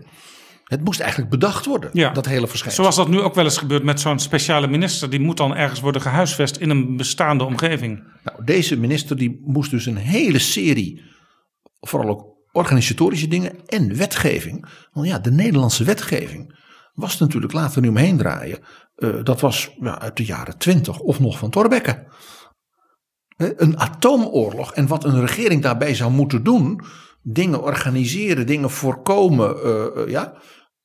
Het moest eigenlijk bedacht worden, ja. dat hele verschijnsel. Zoals dat nu ook wel eens gebeurt met zo'n speciale minister. Die moet dan ergens worden gehuisvest in een bestaande omgeving. Nou, deze minister die moest dus een hele serie, vooral ook organisatorische dingen en wetgeving. Want ja, de Nederlandse wetgeving was natuurlijk later nu omheen draaien. Uh, dat was ja, uit de jaren twintig of nog van Thorbecke. Een atoomoorlog en wat een regering daarbij zou moeten doen. Dingen organiseren, dingen voorkomen. Uh, ja,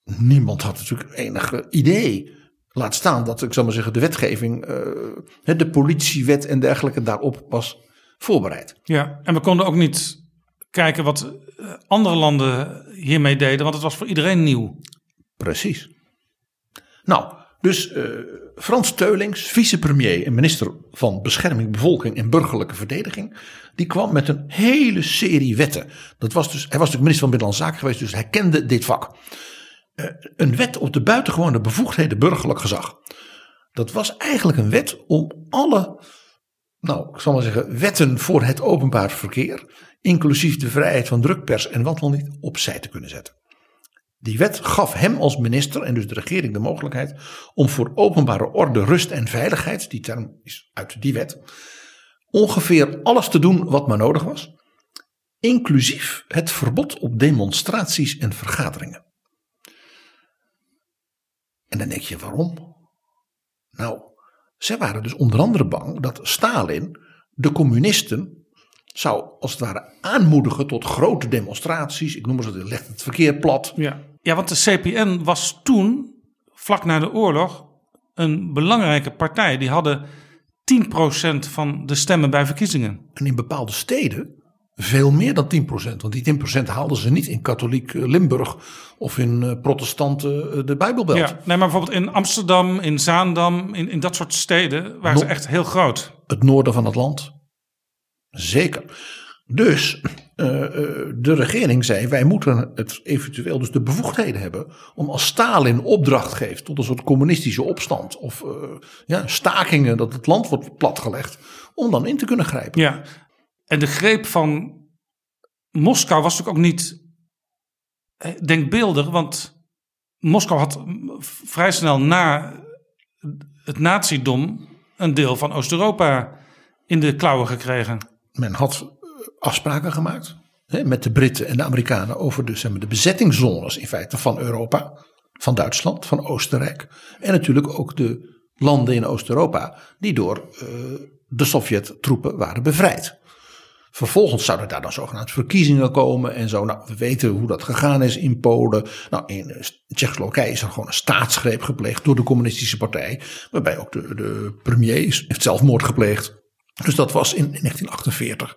niemand had natuurlijk enige idee. Laat staan dat, ik zal maar zeggen, de wetgeving, uh, de politiewet en dergelijke daarop was voorbereid. Ja, en we konden ook niet kijken wat eh, andere landen hiermee deden, want het was voor iedereen nieuw. Precies. Nou, dus uh, Frans Teulings, vicepremier en minister van Bescherming, Bevolking en Burgerlijke Verdediging, die kwam met een hele serie wetten. Dat was dus, hij was natuurlijk minister van Binnenlandse Zaken geweest, dus hij kende dit vak. Eh, een wet op de buitengewone bevoegdheden burgerlijk gezag. Dat was eigenlijk een wet om alle, nou, ik zal maar zeggen, wetten voor het openbaar verkeer, inclusief de vrijheid van drukpers en wat dan niet, opzij te kunnen zetten. Die wet gaf hem als minister en dus de regering de mogelijkheid om voor openbare orde, rust en veiligheid, die term is uit die wet, ongeveer alles te doen wat maar nodig was, inclusief het verbod op demonstraties en vergaderingen. En dan denk je waarom? Nou, zij waren dus onder andere bang dat Stalin de communisten zou als het ware aanmoedigen tot grote demonstraties. Ik noem ze het, legt het verkeer plat. Ja. ja, want de CPN was toen, vlak na de oorlog, een belangrijke partij. Die hadden 10% van de stemmen bij verkiezingen. En in bepaalde steden veel meer dan 10%. Want die 10% haalden ze niet in katholiek eh, Limburg of in eh, protestanten eh, de Bijbelbelt. Ja, nee, maar bijvoorbeeld in Amsterdam, in Zaandam, in, in dat soort steden waren ze echt heel groot. Het noorden van het land. Zeker. Dus de regering zei: wij moeten het eventueel dus de bevoegdheden hebben om als Stalin opdracht geeft tot een soort communistische opstand of ja, stakingen dat het land wordt platgelegd, om dan in te kunnen grijpen. Ja, en de greep van Moskou was natuurlijk ook niet eh, denkbeeldig, want Moskou had vrij snel na het nazidom een deel van Oost-Europa in de klauwen gekregen. Men had eh, afspraken gemaakt hè, met de Britten en de Amerikanen over de, de bezettingszones in feite van Europa, van Duitsland, van Oostenrijk en natuurlijk ook de landen in Oost-Europa die door eh, de Sovjet-troepen waren bevrijd. Vervolgens zouden daar dan zogenaamd verkiezingen komen en zo. Nou, we weten hoe dat gegaan is in Polen. Nou, in eh, Tsjechoslowakije is er gewoon een staatsgreep gepleegd door de communistische partij. Waarbij ook de, de premier heeft zelfmoord gepleegd. Dus dat was in 1948.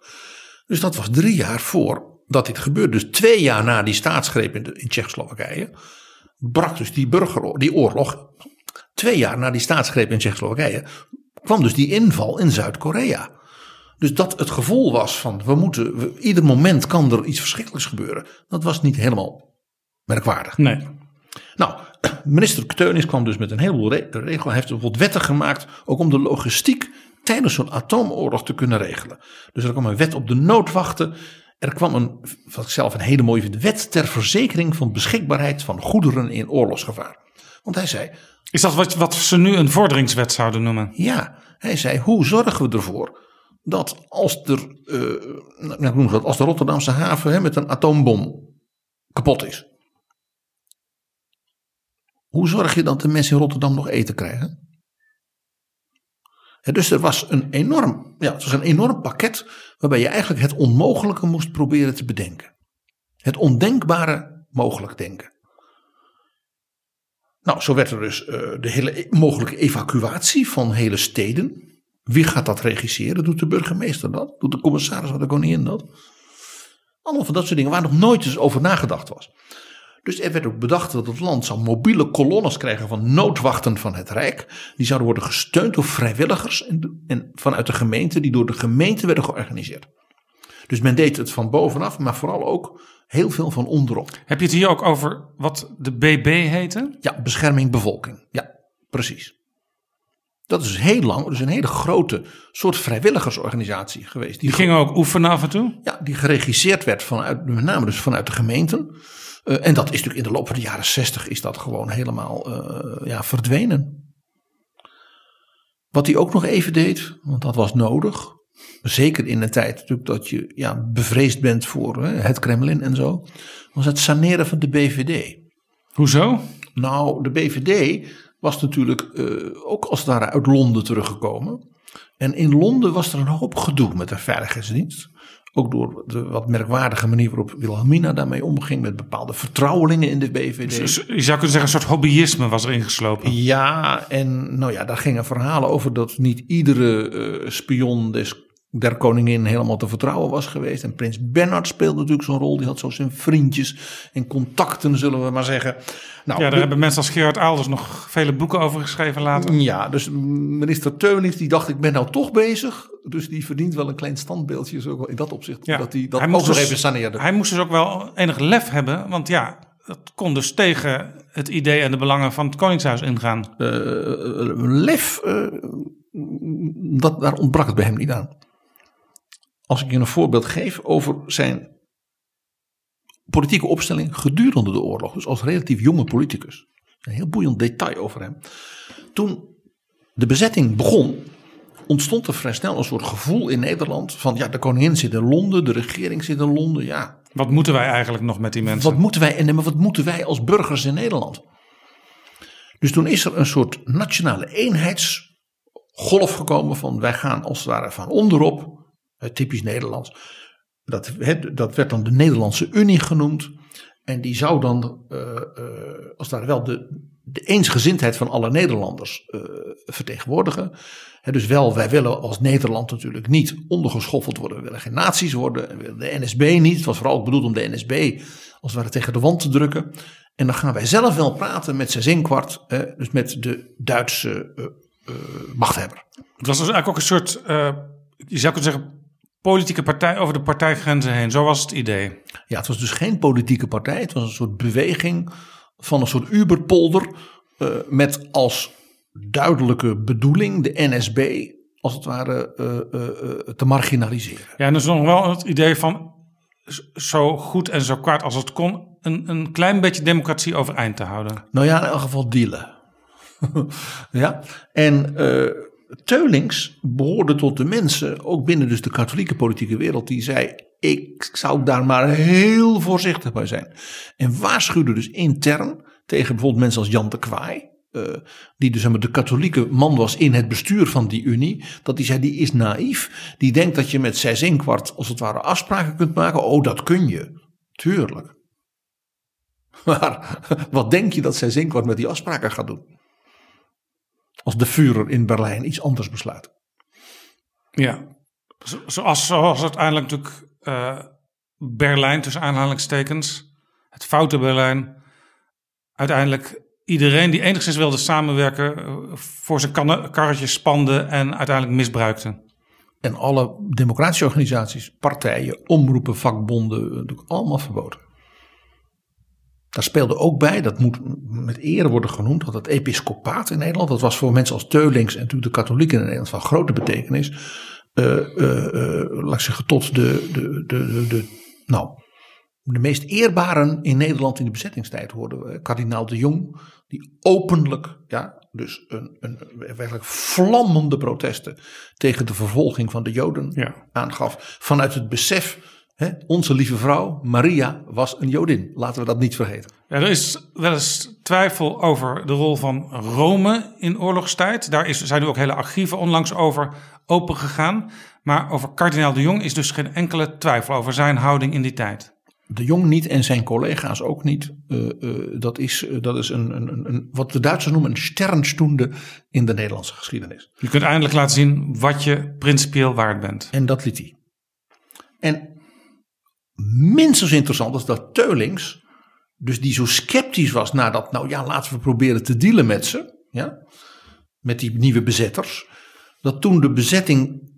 Dus dat was drie jaar voor dat dit gebeurde. Dus twee jaar na die staatsgreep in, Tsjechoslowakije. brak dus die, burgeroorlog, die oorlog. Twee jaar na die staatsgreep in Tsjechoslowakije. kwam dus die inval in Zuid-Korea. Dus dat het gevoel was van we moeten, we- ieder moment kan er iets verschrikkelijks gebeuren. Dat was niet helemaal merkwaardig. Nee. Nou, minister Teunis kwam dus met een heleboel re- regels. Hij heeft bijvoorbeeld wetten gemaakt, ook om de logistiek tijdens zo'n atoomoorlog te kunnen regelen. Dus er kwam een wet op de noodwachten. Er kwam een, wat ik zelf een hele mooie vind, wet ter verzekering van beschikbaarheid van goederen in oorlogsgevaar. Want hij zei, Is dat wat, wat ze nu een vorderingswet zouden noemen? ja, hij zei, hoe zorgen we ervoor dat als er, eh, nou, als de Rotterdamse haven hè, met een atoombom kapot is. Hoe zorg je dat de mensen in Rotterdam nog eten krijgen? Dus er was een enorm, ja, het was een enorm pakket waarbij je eigenlijk het onmogelijke moest proberen te bedenken. Het ondenkbare mogelijk denken. Nou, zo werd er dus eh, de hele mogelijke evacuatie van hele steden. Wie gaat dat regisseren? Doet de burgemeester dat? Doet de commissaris van de koningin dat? Allemaal van dat soort dingen waar nog nooit eens over nagedacht was. Dus er werd ook bedacht dat het land zou mobiele kolonnes krijgen van noodwachten van het Rijk. Die zouden worden gesteund door vrijwilligers en, en vanuit de gemeente, die door de gemeente werden georganiseerd. Dus men deed het van bovenaf, maar vooral ook heel veel van onderop. Heb je het hier ook over wat de BB heette? Ja, bescherming bevolking. Ja, precies. Dat is heel lang, dus een hele grote soort vrijwilligersorganisatie geweest. Die gingen ook oefenen af en toe? Ja, die geregisseerd werd vanuit, met name dus vanuit de gemeenten. Eh, en dat is natuurlijk in de loop van de jaren zestig is dat gewoon helemaal eh, ja, verdwenen. Wat hij ook nog even deed, want dat was nodig. Zeker in de tijd natuurlijk dat je ja, bevreesd bent voor hè, het Kremlin en zo. Was het saneren van de BVD. Hoezo? Nou, de BVD was natuurlijk eh, ook als het ware uit Londen teruggekomen. En in Londen was er een hoop gedoe met de veiligheidsdienst. Ook door de wat merkwaardige manier waarop Wilhelmina daarmee omging. Met bepaalde vertrouwelingen in de BVD. Dus je zou kunnen zeggen, een soort hobbyisme was er ingeslopen. Ja, en nou ja, daar gingen verhalen over dat niet iedere eh, spion des, der koningin helemaal te vertrouwen was geweest. En prins Bernhard speelde natuurlijk zo'n rol. Die had zo zijn vriendjes en contacten, zullen we maar zeggen. Nou, Ja, daar hebben mensen als Gerard Alders nog vele boeken over geschreven later. Ja, dus minister Teunis die dacht ik ben nou toch bezig. Dus die verdient wel een klein standbeeldje zo in dat opzicht. Ja. Dat hij dat Hij ook nog dus- even saneerde. Hij moest dus ook wel enig lef hebben, want ja, dat kon dus tegen het idee en de belangen van het Koningshuis ingaan. Eh, lef, eh, dat, daar ontbrak het bij hem niet aan. Als ik je een voorbeeld geef over zijn politieke opstelling gedurende de oorlog. Dus als relatief jonge politicus. Een heel boeiend detail over hem. Toen de bezetting begon, ontstond er vrij snel een soort gevoel in Nederland van ja, de koningin zit in Londen, de regering zit in Londen, ja. Wat moeten wij eigenlijk nog met die mensen? Wat moeten wij, en maar wat moeten wij als burgers in Nederland? Dus toen is er een soort nationale eenheidsgolf gekomen van wij gaan als het ware van onderop, typisch Nederlands. Dat, dat werd dan de Nederlandse Unie genoemd. En die zou dan, eh, eh, als ware wel de, de eensgezindheid van alle Nederlanders eh, vertegenwoordigen. Dus wel, wij willen als Nederland natuurlijk niet ondergeschoffeld worden. We willen geen naties worden. De NSB niet. Het was vooral ook bedoeld om de NSB als het ware tegen de wand te drukken. En dan gaan wij zelf wel praten met zes inkwart. hè, dus met de Duitse eh, eh, machthebber. Het was dus eigenlijk ook een soort, eh, je zou kunnen zeggen, politieke partij over de partijgrenzen heen. Zo was het idee. Ja, het was dus geen politieke partij. Het was een soort beweging van een soort Uberpolder. eh, met als duidelijke bedoeling de NSB als het ware eh, eh, te marginaliseren. Ja, en er is nog wel het idee van zo goed en zo kwaad als het kon, een, een klein beetje democratie overeind te houden. Nou ja, in elk geval dealen. ja, en Teulings behoorde tot de mensen, ook binnen dus de katholieke politieke wereld, die zei: Ik zou daar maar heel voorzichtig bij zijn. En waarschuwde dus intern tegen bijvoorbeeld mensen als Jan de Kwaai. eh, die dus de katholieke man was in het bestuur van die Unie. Dat die zei: die is naïef. Die denkt dat je met zes en als het ware afspraken kunt maken. Oh, dat kun je. Tuurlijk. Maar wat denk je dat zes en kwart met die afspraken gaat doen? Als de Führer in Berlijn iets anders besluit. Ja, Zo- zoals, zoals uiteindelijk natuurlijk eh, Berlijn tussen aanhalingstekens, het foute Berlijn, uiteindelijk iedereen die enigszins wilde samenwerken eh, voor zijn kanne- karretje spande en uiteindelijk misbruikte. En alle democratische organisaties, partijen, omroepen, vakbonden, natuurlijk allemaal verboden. Daar speelde ook bij, dat moet met eer worden genoemd, dat het episcopaat in Nederland, dat was voor mensen als Teulings en natuurlijk de katholieken in Nederland van grote betekenis. eh, eh, eh, laat ik zeggen, tot de, de, de, de, de, nou, de meest eerbaren in Nederland in de bezettingstijd hoorden we. Kardinaal de Jong, die openlijk, ja, dus een, een werkelijk vlammende protesten tegen de vervolging van de Joden Ja. aangaf. Vanuit het besef, hè, onze lieve vrouw Maria was een Jodin. Laten we dat niet vergeten. Er is wel eens twijfel over de rol van Rome in oorlogstijd. Daar is, zijn nu ook hele archieven onlangs over opengegaan. Maar over kardinaal de Jong is dus geen enkele twijfel over zijn houding in die tijd. De Jong niet en zijn collega's ook niet. Eh, eh, dat is, eh, dat is een, een, een- wat de Duitsers noemen een sternstunde in de Nederlandse geschiedenis. Je kunt eindelijk laten zien wat je principieel waard bent. En dat liet hij. En minstens interessant is dat Teulings, dus die zo sceptisch was nadat, nou ja, laten we proberen te dealen met ze, ja, met die nieuwe bezetters, dat toen de bezetting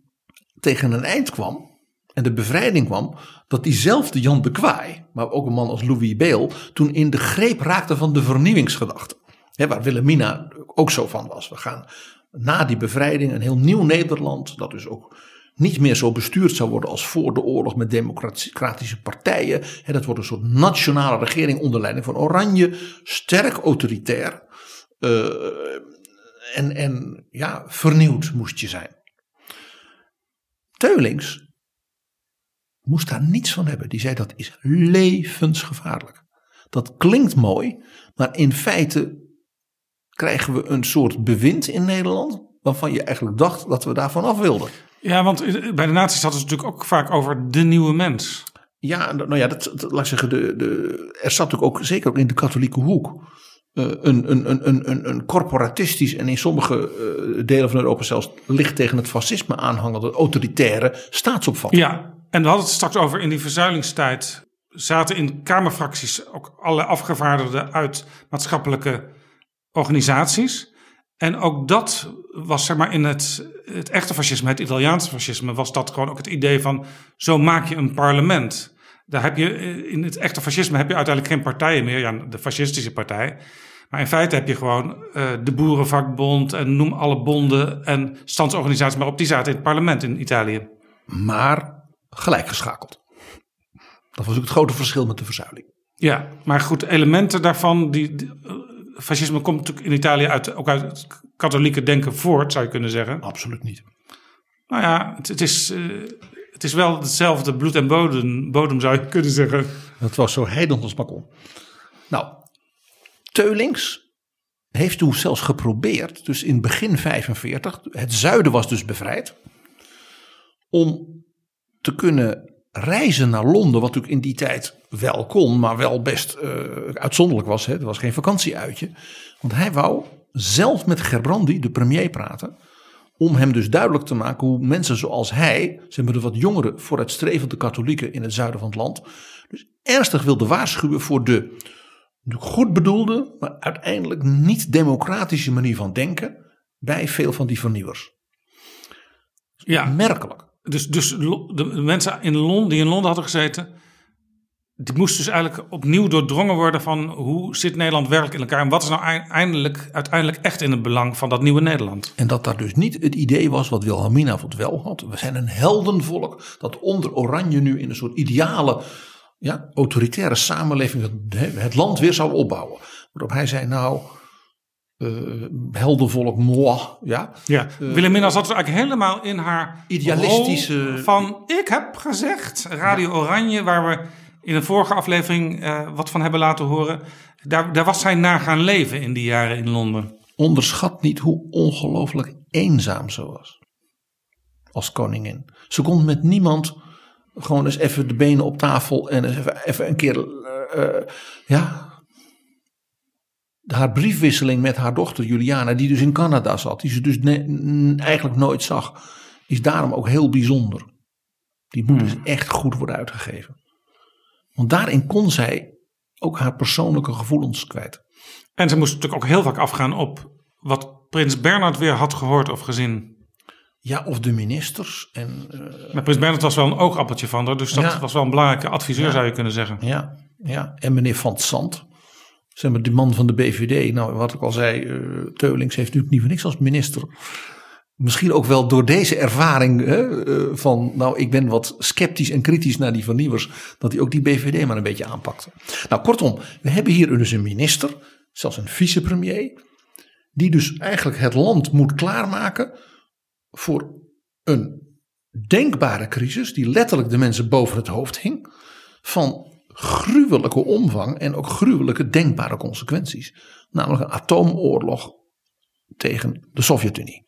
tegen een eind kwam en de bevrijding kwam, dat diezelfde Jan de Kwaai, maar ook een man als Louis Beel, toen in de greep raakte van de vernieuwingsgedachte. Waar Wilhelmina ook zo van was. We gaan na die bevrijding een heel nieuw Nederland, dat dus ook niet meer zo bestuurd zou worden als voor de oorlog met democratische partijen. Dat wordt een soort nationale regering onder leiding van Oranje, sterk autoritair. eh, en, en ja, vernieuwd moest je zijn. Teulings moest daar niets van hebben. Die zei dat is levensgevaarlijk. Dat klinkt mooi, maar in feite krijgen we een soort bewind in Nederland waarvan je eigenlijk dacht dat we daarvan af wilden. Ja, want bij de nazi's hadden ze natuurlijk ook vaak over de nieuwe mens. Ja, nou ja, dat, dat- laat ik zeggen, de, de, er zat natuurlijk ook, zeker ook in de katholieke hoek, eh, een, een, een, een, een, een corporatistisch en in sommige eh, delen van Europa zelfs licht tegen het fascisme aanhangende autoritaire staatsopvatting. Ja, en we hadden het straks over in die verzuilingstijd. zaten in Kamerfracties ook alle afgevaardigden uit maatschappelijke organisaties. En ook dat was zeg maar in het, het echte fascisme, het Italiaanse fascisme, was dat gewoon ook het idee van zo maak je een parlement. Daar heb je eh, in het echte fascisme heb je uiteindelijk geen partijen meer, ja, de fascistische partij. Maar in feite heb je gewoon eh, de Boerenvakbond en noem alle bonden en standsorganisaties maar op, die zaten in het parlement in Italië. maar gelijkgeschakeld. Dat was ook het grote verschil met de verzuiling. Ja, maar goed, elementen daarvan. Die, die, eh, fascisme komt natuurlijk in Italië uit, ook uit het katholieke denken voort, zou je kunnen zeggen. Absoluut niet. Nou ja, het, het is, eh, het is wel hetzelfde bloed en bodem, bodem, zou je kunnen zeggen. Dat was zo heidend als kon. Nou, Teulings heeft toen zelfs geprobeerd, dus in begin 45, het zuiden was dus bevrijd, om te kunnen reizen naar Londen, wat natuurlijk in die tijd wel kon, maar wel best eh, uitzonderlijk was. Hè? Het was geen vakantieuitje. Want hij wou zelf met Gerbrandi, de premier, praten. Om hem dus duidelijk te maken hoe mensen zoals hij, zeg maar de wat jongere vooruitstrevende katholieken in het zuiden van het land, dus ernstig wilde waarschuwen voor de goed bedoelde, maar uiteindelijk niet democratische manier van denken bij veel van die vernieuwers. Ja. Merkelijk. Dus, dus de mensen in Londen, die in Londen hadden gezeten, die moesten dus eigenlijk opnieuw doordrongen worden van hoe zit Nederland werkelijk in elkaar en wat is nou ei- eindelijk, uiteindelijk echt in het belang van dat nieuwe Nederland. En dat daar dus niet het idee was wat Wilhelmina het wel had. We zijn een heldenvolk dat onder Oranje nu in een soort ideale, ja, autoritaire samenleving het land weer zou opbouwen. Waarop hij zei nou, eh, heldenvolk, moi, ja. Ja, Wilhelmina zat dus eigenlijk helemaal in haar Idealistische- van ik heb gezegd, Radio Oranje, waar we in een vorige aflevering eh, wat van hebben laten horen. Daar, daar was zij naar gaan leven in die jaren in Londen. Onderschat niet hoe ongelooflijk eenzaam ze was. Als koningin. Ze kon met niemand gewoon eens even de benen op tafel en eens even, even een keer, eh, eh, ja. Haar briefwisseling met haar dochter Juliana, die dus in Canada zat, die ze dus eigenlijk nooit zag, is daarom ook heel bijzonder. Die moet dus echt goed worden uitgegeven. Want daarin kon zij ook haar persoonlijke gevoelens kwijt. En ze moest natuurlijk ook heel vaak afgaan op wat prins Bernhard weer had gehoord of gezien. Ja, of de ministers. En, eh, Maar prins Bernhard was wel een oogappeltje van haar, dus dat Ja. was wel een belangrijke adviseur Ja. zou je kunnen zeggen. ja, ja, en meneer Van Zand. Zeg maar, die man van de BVD. Nou, wat ik al zei, eh, Teulings heeft natuurlijk niet voor niks als minister. Misschien ook wel door deze ervaring hè, eh, van, nou, ik ben wat sceptisch en kritisch naar die vernieuwers, dat hij ook die BVD maar een beetje aanpakte. Nou, kortom, we hebben hier dus een minister, zelfs een vicepremier, die dus eigenlijk het land moet klaarmaken voor een denkbare crisis, die letterlijk de mensen boven het hoofd hing, van gruwelijke omvang en ook gruwelijke denkbare consequenties. Namelijk een atoomoorlog tegen de Sovjet-Unie.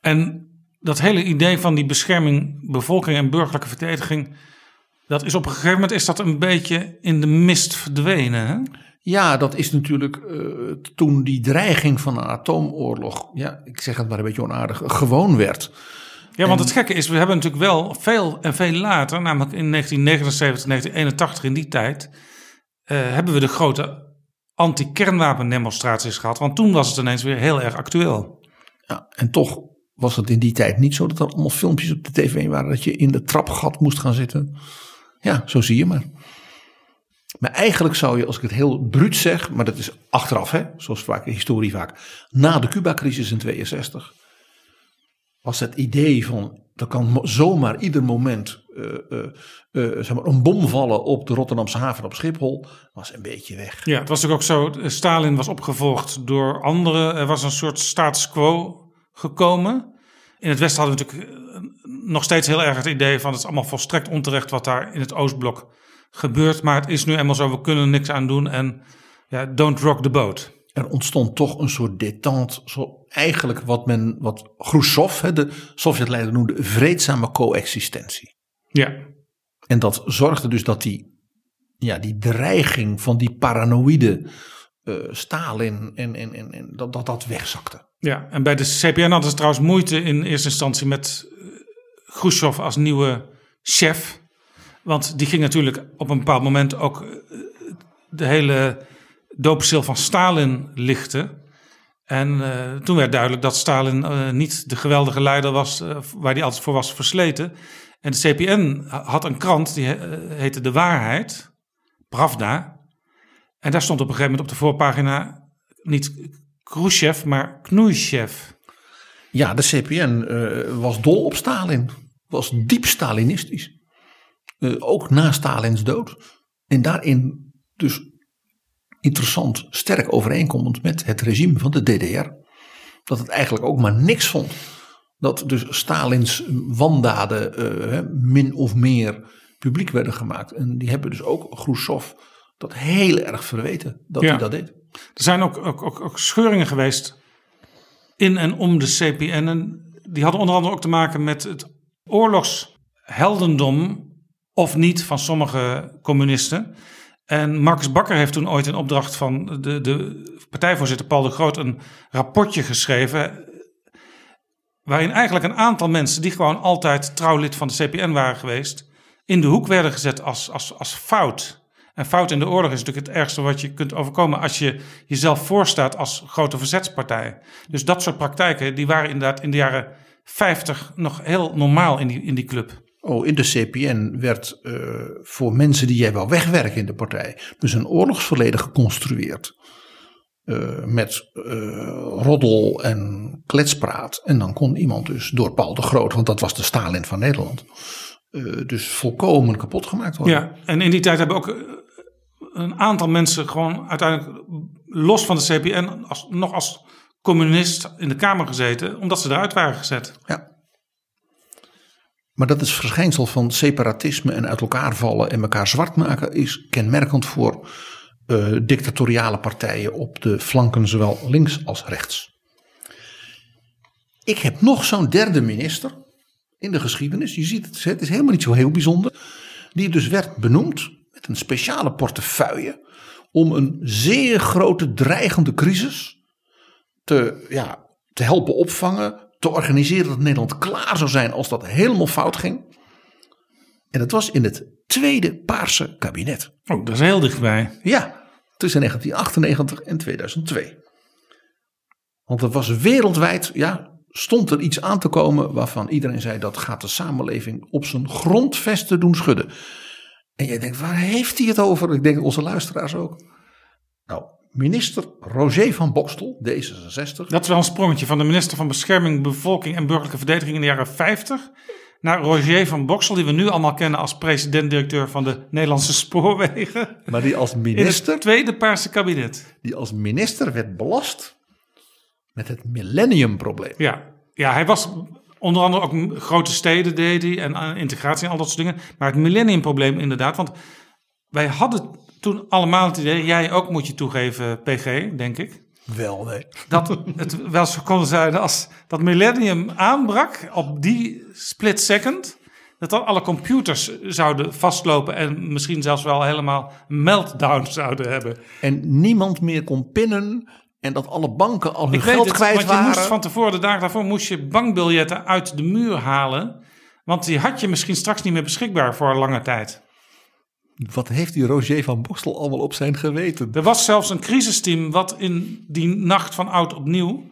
En dat hele idee van die bescherming, bevolking en burgerlijke verdediging, dat is op een gegeven moment is dat een beetje in de mist verdwenen. Hè? Ja, dat is natuurlijk eh, toen die dreiging van een atoomoorlog, ja, ik zeg het maar een beetje onaardig, gewoon werd. Ja, want het gekke is, we hebben natuurlijk wel veel en veel later, namelijk in 1979, 1981, in die tijd, eh, hebben we de grote anti-kernwapendemonstraties gehad. Want toen was het ineens weer heel erg actueel. Ja, en toch was het in die tijd niet zo dat er allemaal filmpjes op de tv waren dat je in de trapgat moest gaan zitten. Ja, zo zie je maar. Maar eigenlijk zou je, als ik het heel bruut zeg, maar dat is achteraf, hè, zoals vaak in historie vaak, na de Cuba-crisis in 62, was het idee van, er kan zomaar ieder moment eh, eh, eh, zeg maar een bom vallen op de Rotterdamse haven op Schiphol, was een beetje weg. Ja, het was natuurlijk ook zo, Stalin was opgevolgd door anderen. Er was een soort status quo gekomen. In het Westen hadden we natuurlijk nog steeds heel erg het idee van het is allemaal volstrekt onterecht wat daar in het Oostblok gebeurt. Maar het is nu eenmaal zo, we kunnen er niks aan doen en ja, don't rock the boat. er ontstond toch een soort détente. Zo eigenlijk wat men, wat Khrushchev, hè, de Sovjetleider, noemde vreedzame coexistentie. Ja, En dat zorgde dus dat die, ja, die dreiging van die paranoïde eh, Stalin en, en, en, en dat, dat dat wegzakte. ja. en bij de CPN hadden ze trouwens moeite in eerste instantie met eh, Khrushchev als nieuwe chef. Want die ging natuurlijk op een bepaald moment ook eh, de hele doopstil van Stalin lichten. En eh, toen werd duidelijk dat Stalin eh, niet de geweldige leider was eh, waar hij altijd voor was versleten. En de CPN had een krant die heette De Waarheid, Pravda. En daar stond op een gegeven moment op de voorpagina niet Khrushchev, maar Knoeishev. Ja, de CPN was dol op Stalin. Was diep Stalinistisch. ook na Stalins dood. En daarin dus interessant, sterk overeenkomend met het regime van de DDR. Dat het eigenlijk ook maar niks vond. Dat dus Stalins wandaden eh, min of meer publiek werden gemaakt. En die hebben dus ook Khrushchev dat heel erg verweten dat Ja. hij dat deed. Er zijn ook, ook, ook, ook scheuringen geweest in en om de CPN. En die hadden onder andere ook te maken met het oorlogsheldendom of niet van sommige communisten. En Marcus Bakker heeft toen ooit in opdracht van de, de partijvoorzitter Paul de Groot een rapportje geschreven. Waarin eigenlijk een aantal mensen die gewoon altijd trouw lid van de CPN waren geweest, in de hoek werden gezet als, als, als fout. En fout in de oorlog is natuurlijk het ergste wat je kunt overkomen als je jezelf voorstaat als grote verzetspartij. Dus dat soort praktijken die waren inderdaad in de jaren 50 nog heel normaal in die, in die club. Oh, in de CPN werd eh, voor mensen die jij wou wegwerken in de partij, dus een oorlogsverleden geconstrueerd. Eh, met eh, roddel en kletspraat. En dan kon iemand dus door Paul de Groot, want dat was de Stalin van Nederland, dus volkomen kapot gemaakt worden. Ja, en in die tijd hebben ook een aantal mensen gewoon uiteindelijk los van de CPN als, nog als communist in de Kamer gezeten, omdat ze eruit waren gezet. Ja. Maar dat is verschijnsel van separatisme en uit elkaar vallen en elkaar zwart maken is kenmerkend voor eh, dictatoriale partijen op de flanken, zowel links als rechts. Ik heb nog zo'n derde minister in de geschiedenis. Je ziet het, het is helemaal niet zo heel bijzonder. Die dus werd benoemd met een speciale portefeuille om een zeer grote dreigende crisis te, ja, te helpen opvangen, te organiseren dat Nederland klaar zou zijn als dat helemaal fout ging. En dat was in het tweede Paarse kabinet. Oh, dat is heel dichtbij. Ja, tussen 1998 en 2002. Want er was wereldwijd, ja, stond er iets aan te komen waarvan iedereen zei dat gaat de samenleving op zijn grondvesten doen schudden. En jij denkt, waar heeft hij het over? Ik denk onze luisteraars ook. Nou, minister Roger van Bokstel, D66. Dat is wel een sprongetje van de minister van Bescherming, Bevolking en Burgerlijke Verdediging in de jaren 50 naar Roger van Boksel, die we nu allemaal kennen als president-directeur van de Nederlandse Spoorwegen. Maar die als In minister, het tweede Paarse kabinet. die als minister werd belast met het millenniumprobleem. Ja. ja, hij was onder andere ook grote steden deed hij en eh, integratie en al dat soort dingen. Maar het millenniumprobleem inderdaad, want wij hadden toen allemaal het idee, jij ook moet je toegeven, PG, denk ik. Wel, nee. dat het wel zo kon zijn als dat millennium aanbrak op die split second. Dat dan alle computers zouden vastlopen en misschien zelfs wel helemaal meltdown zouden hebben. En niemand meer kon pinnen en dat alle banken al hun Ik weet geld het, kwijt want je waren. moest van tevoren, de dagen daarvoor, moest je bankbiljetten uit de muur halen. Want die had je misschien straks niet meer beschikbaar voor een lange tijd. Wat heeft die Roger van Bokstel allemaal op zijn geweten? Er was zelfs een crisisteam wat in die nacht van oud opnieuw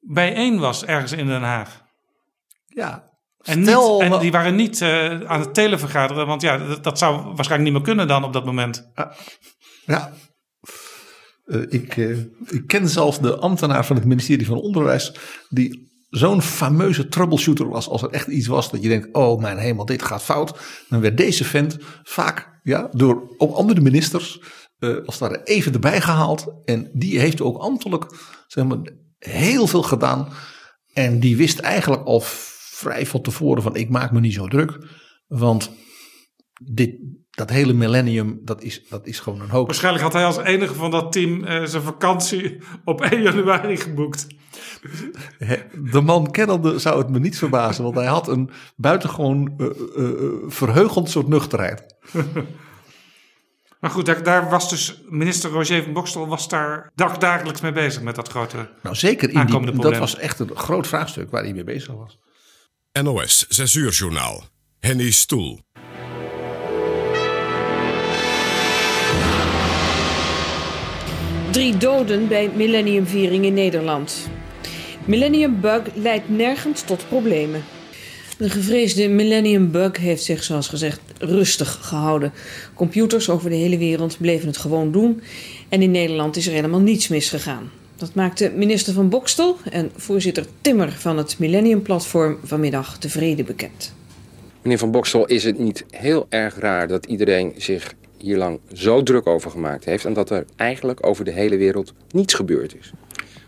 bijeen was ergens in Den Haag. Ja, En, Stel niet, en die waren niet eh, aan het televergaderen, want ja, dat, dat zou waarschijnlijk niet meer kunnen dan op dat moment. Ja. Eh, ik, eh, ik ken zelfs de ambtenaar van het ministerie van Onderwijs. die zo'n fameuze troubleshooter was. als er echt iets was dat je denkt: oh mijn hemel, dit gaat fout. Dan werd deze vent vaak ja, door ook andere ministers. eh, als ware even erbij gehaald. En die heeft ook ambtelijk zeg maar, heel veel gedaan. En die wist eigenlijk al vrij van tevoren: van ik maak me niet zo druk. Want dit, dat hele millennium, dat is, dat is gewoon een hoop. Waarschijnlijk had hij als enige van dat team eh, zijn vakantie op 1 januari geboekt. De man kennende zou het me niet verbazen, want hij had een buitengewoon eh, eh, verheugend soort nuchterheid. Maar goed, daar, daar was dus minister Roger van Bokstel was daar dag, dagelijks mee bezig met dat grote. Nou, zeker in die, dat was echt een groot vraagstuk waar hij mee bezig was. NOS 6 uur journaal. Henny Stoel. Drie doden bij millenniumviering in Nederland. Millennium Bug leidt nergens tot problemen. De gevreesde Millennium Bug heeft zich, zoals gezegd, rustig gehouden. Computers over de hele wereld bleven het gewoon doen. En in Nederland is er helemaal niets misgegaan. Dat maakte minister van Bokstel en voorzitter Timmer van het Millennium Platform vanmiddag tevreden bekend. Meneer Van Bokstel, is het niet heel erg raar dat iedereen zich hier lang zo druk over gemaakt heeft... en dat er eigenlijk over de hele wereld niets gebeurd is?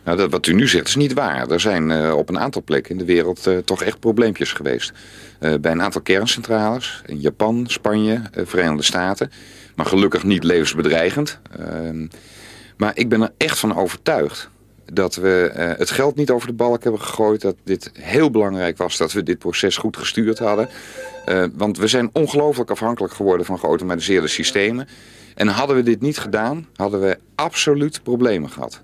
Nou, dat, wat u nu zegt is niet waar. Er zijn uh, op een aantal plekken in de wereld uh, toch echt probleempjes geweest. Uh, bij een aantal kerncentrales, in Japan, Spanje, Verenigde Staten. Maar gelukkig niet levensbedreigend. Ehm, maar ik ben er echt van overtuigd dat we het geld niet over de balk hebben gegooid. Dat dit heel belangrijk was dat we dit proces goed gestuurd hadden. want we zijn ongelooflijk afhankelijk geworden van geautomatiseerde systemen. En hadden we dit niet gedaan, hadden we absoluut problemen gehad.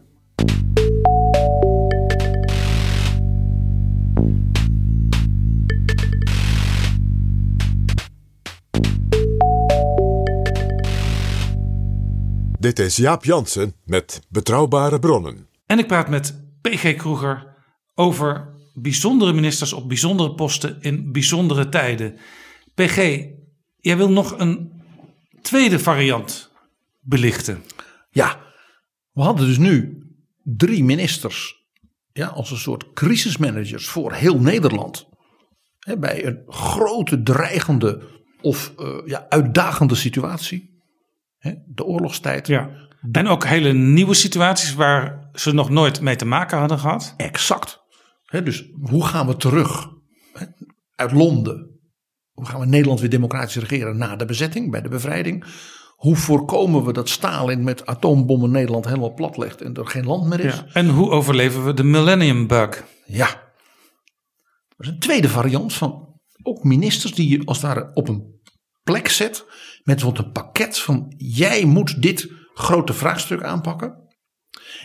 Dit is Jaap Jansen met Betrouwbare Bronnen. En ik praat met PG Kroeger over bijzondere ministers op bijzondere posten in bijzondere tijden. PG, jij wil nog een tweede variant belichten. Ja, we hadden dus nu drie ministers ja, als een soort crisismanagers voor heel Nederland. Bij een grote dreigende of uh, ja, uitdagende situatie de oorlogstijd. Ja. En ook hele nieuwe situaties waar ze nog nooit mee te maken hadden gehad. Exact. dus hoe gaan we terug uit Londen? Hoe gaan we Nederland weer democratisch regeren na de bezetting, bij de bevrijding? Hoe voorkomen we dat Stalin met atoombommen Nederland helemaal plat legt en er geen land meer is? Ja. En hoe overleven we de Millennium Bug? Ja. Dat is een tweede variant van ook ministers die je als het ware op een plek zet met wat een pakket van jij moet dit grote vraagstuk aanpakken.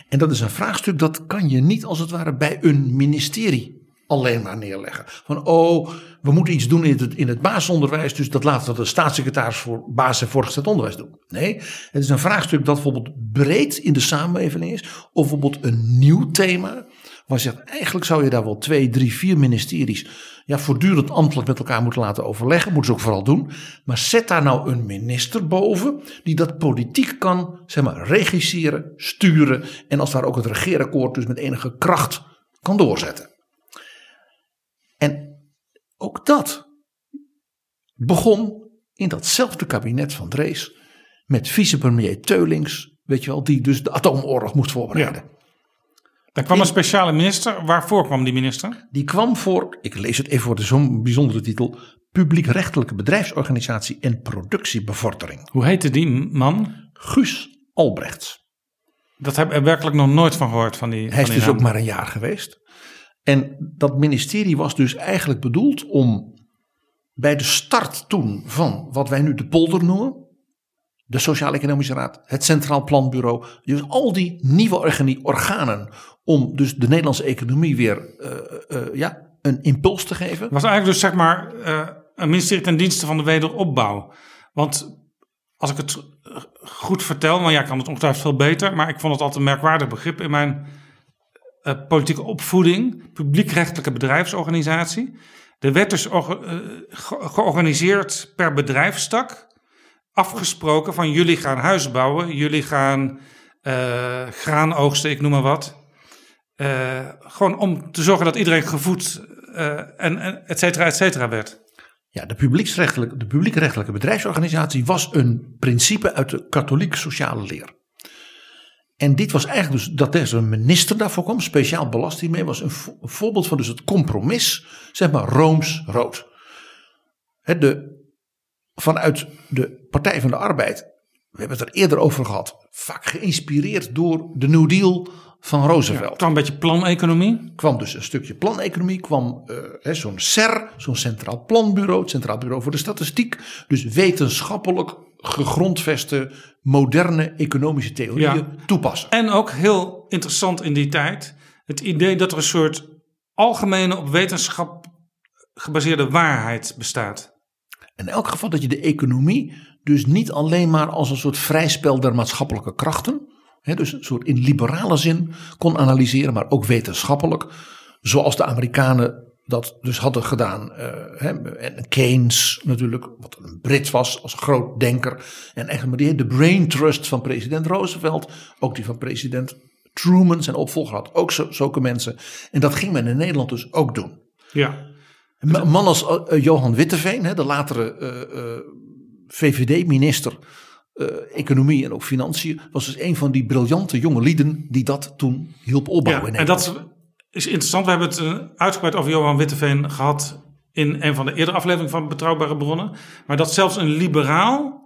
En dat is een vraagstuk dat kan je niet als het ware bij een ministerie alleen maar neerleggen. Van oh, we moeten iets doen in het, in het basisonderwijs, dus dat laten we de staatssecretaris voor basis- en voortgezet onderwijs doen. Nee, het is een vraagstuk dat bijvoorbeeld breed in de samenleving is, of bijvoorbeeld een nieuw thema, waar je zegt eigenlijk zou je daar wel twee, drie, vier ministeries ja, voortdurend ambtelijk met elkaar moeten laten overleggen. Moeten ze ook vooral doen. Maar zet daar nou een minister boven die dat politiek kan zeg maar, regisseren, sturen. En als daar ook het regeerakkoord dus met enige kracht kan doorzetten. En ook dat begon in datzelfde kabinet van Drees met vicepremier Teulings, weet je wel, die dus de atoomoorlog moest voorbereiden. Er kwam een speciale minister. Waarvoor kwam die minister? Die kwam voor, ik lees het even voor zo'n bijzondere titel, Publiekrechtelijke Bedrijfsorganisatie en Productiebevordering. Hoe heette die man? Guus Albrecht. Dat heb ik werkelijk nog nooit van gehoord. Van die, Hij is dus ook maar een jaar geweest. En dat ministerie was dus eigenlijk bedoeld om bij de start toen van wat wij nu de polder noemen, de Sociaal-Economische Raad, het Centraal Planbureau, dus al die nieuwe organen om dus de Nederlandse economie weer uh, uh, ja, een impuls te geven. Was eigenlijk dus zeg maar uh, een ministerie ten dienste van de wederopbouw. Want als ik het goed vertel, maar ja, ik kan het ongetwijfeld veel beter, maar ik vond het altijd een merkwaardig begrip in mijn politieke opvoeding, publiekrechtelijke bedrijfsorganisatie. Er werd dus georganiseerd per bedrijfstak afgesproken van jullie gaan huizen bouwen, jullie gaan uh, graan oogsten, ik noem maar wat. Uh, gewoon om te zorgen dat iedereen gevoed uh, en, en et cetera, et cetera werd. Ja, de publieksrechtelijke, de publiekrechtelijke bedrijfsorganisatie was een principe uit de katholieke sociale leer. En dit was eigenlijk dus dat er een minister daarvoor kwam, speciaal belasting mee, was een, een voorbeeld van dus het compromis, zeg maar rooms-rood. De vanuit de Partij van de Arbeid, we hebben het er eerder over gehad, vaak geïnspireerd door de New Deal van Roosevelt. Ja, kwam een beetje planeconomie. Kwam dus een stukje planeconomie, kwam uh, zo'n CER, zo'n Centraal Planbureau, het Centraal Bureau voor de Statistiek. Dus wetenschappelijk gegrondveste moderne economische theorieën toepassen. En ook heel interessant in die tijd, het idee dat er een soort algemene op wetenschap gebaseerde waarheid bestaat. In elk geval dat je de economie dus niet alleen maar als een soort vrijspel der maatschappelijke krachten, hè, dus een soort in liberale zin kon analyseren, maar ook wetenschappelijk, zoals de Amerikanen dat dus hadden gedaan. Hè, en Keynes natuurlijk, wat een Brit was als groot denker. En echt maar die, de brain trust van president Roosevelt, ook die van president Truman, zijn opvolger had ook zulke mensen. En dat ging men in Nederland dus ook doen. Ja. Een man als uh, Johan Witteveen, hè, de latere uh, uh, VVD-minister Economie en ook Financiën, was dus een van die briljante jonge lieden die dat toen hielp opbouwen. Ja, en dat is interessant. We hebben het uitgebreid over Johan Witteveen gehad in een van de eerdere afleveringen van Betrouwbare Bronnen. Maar dat zelfs een liberaal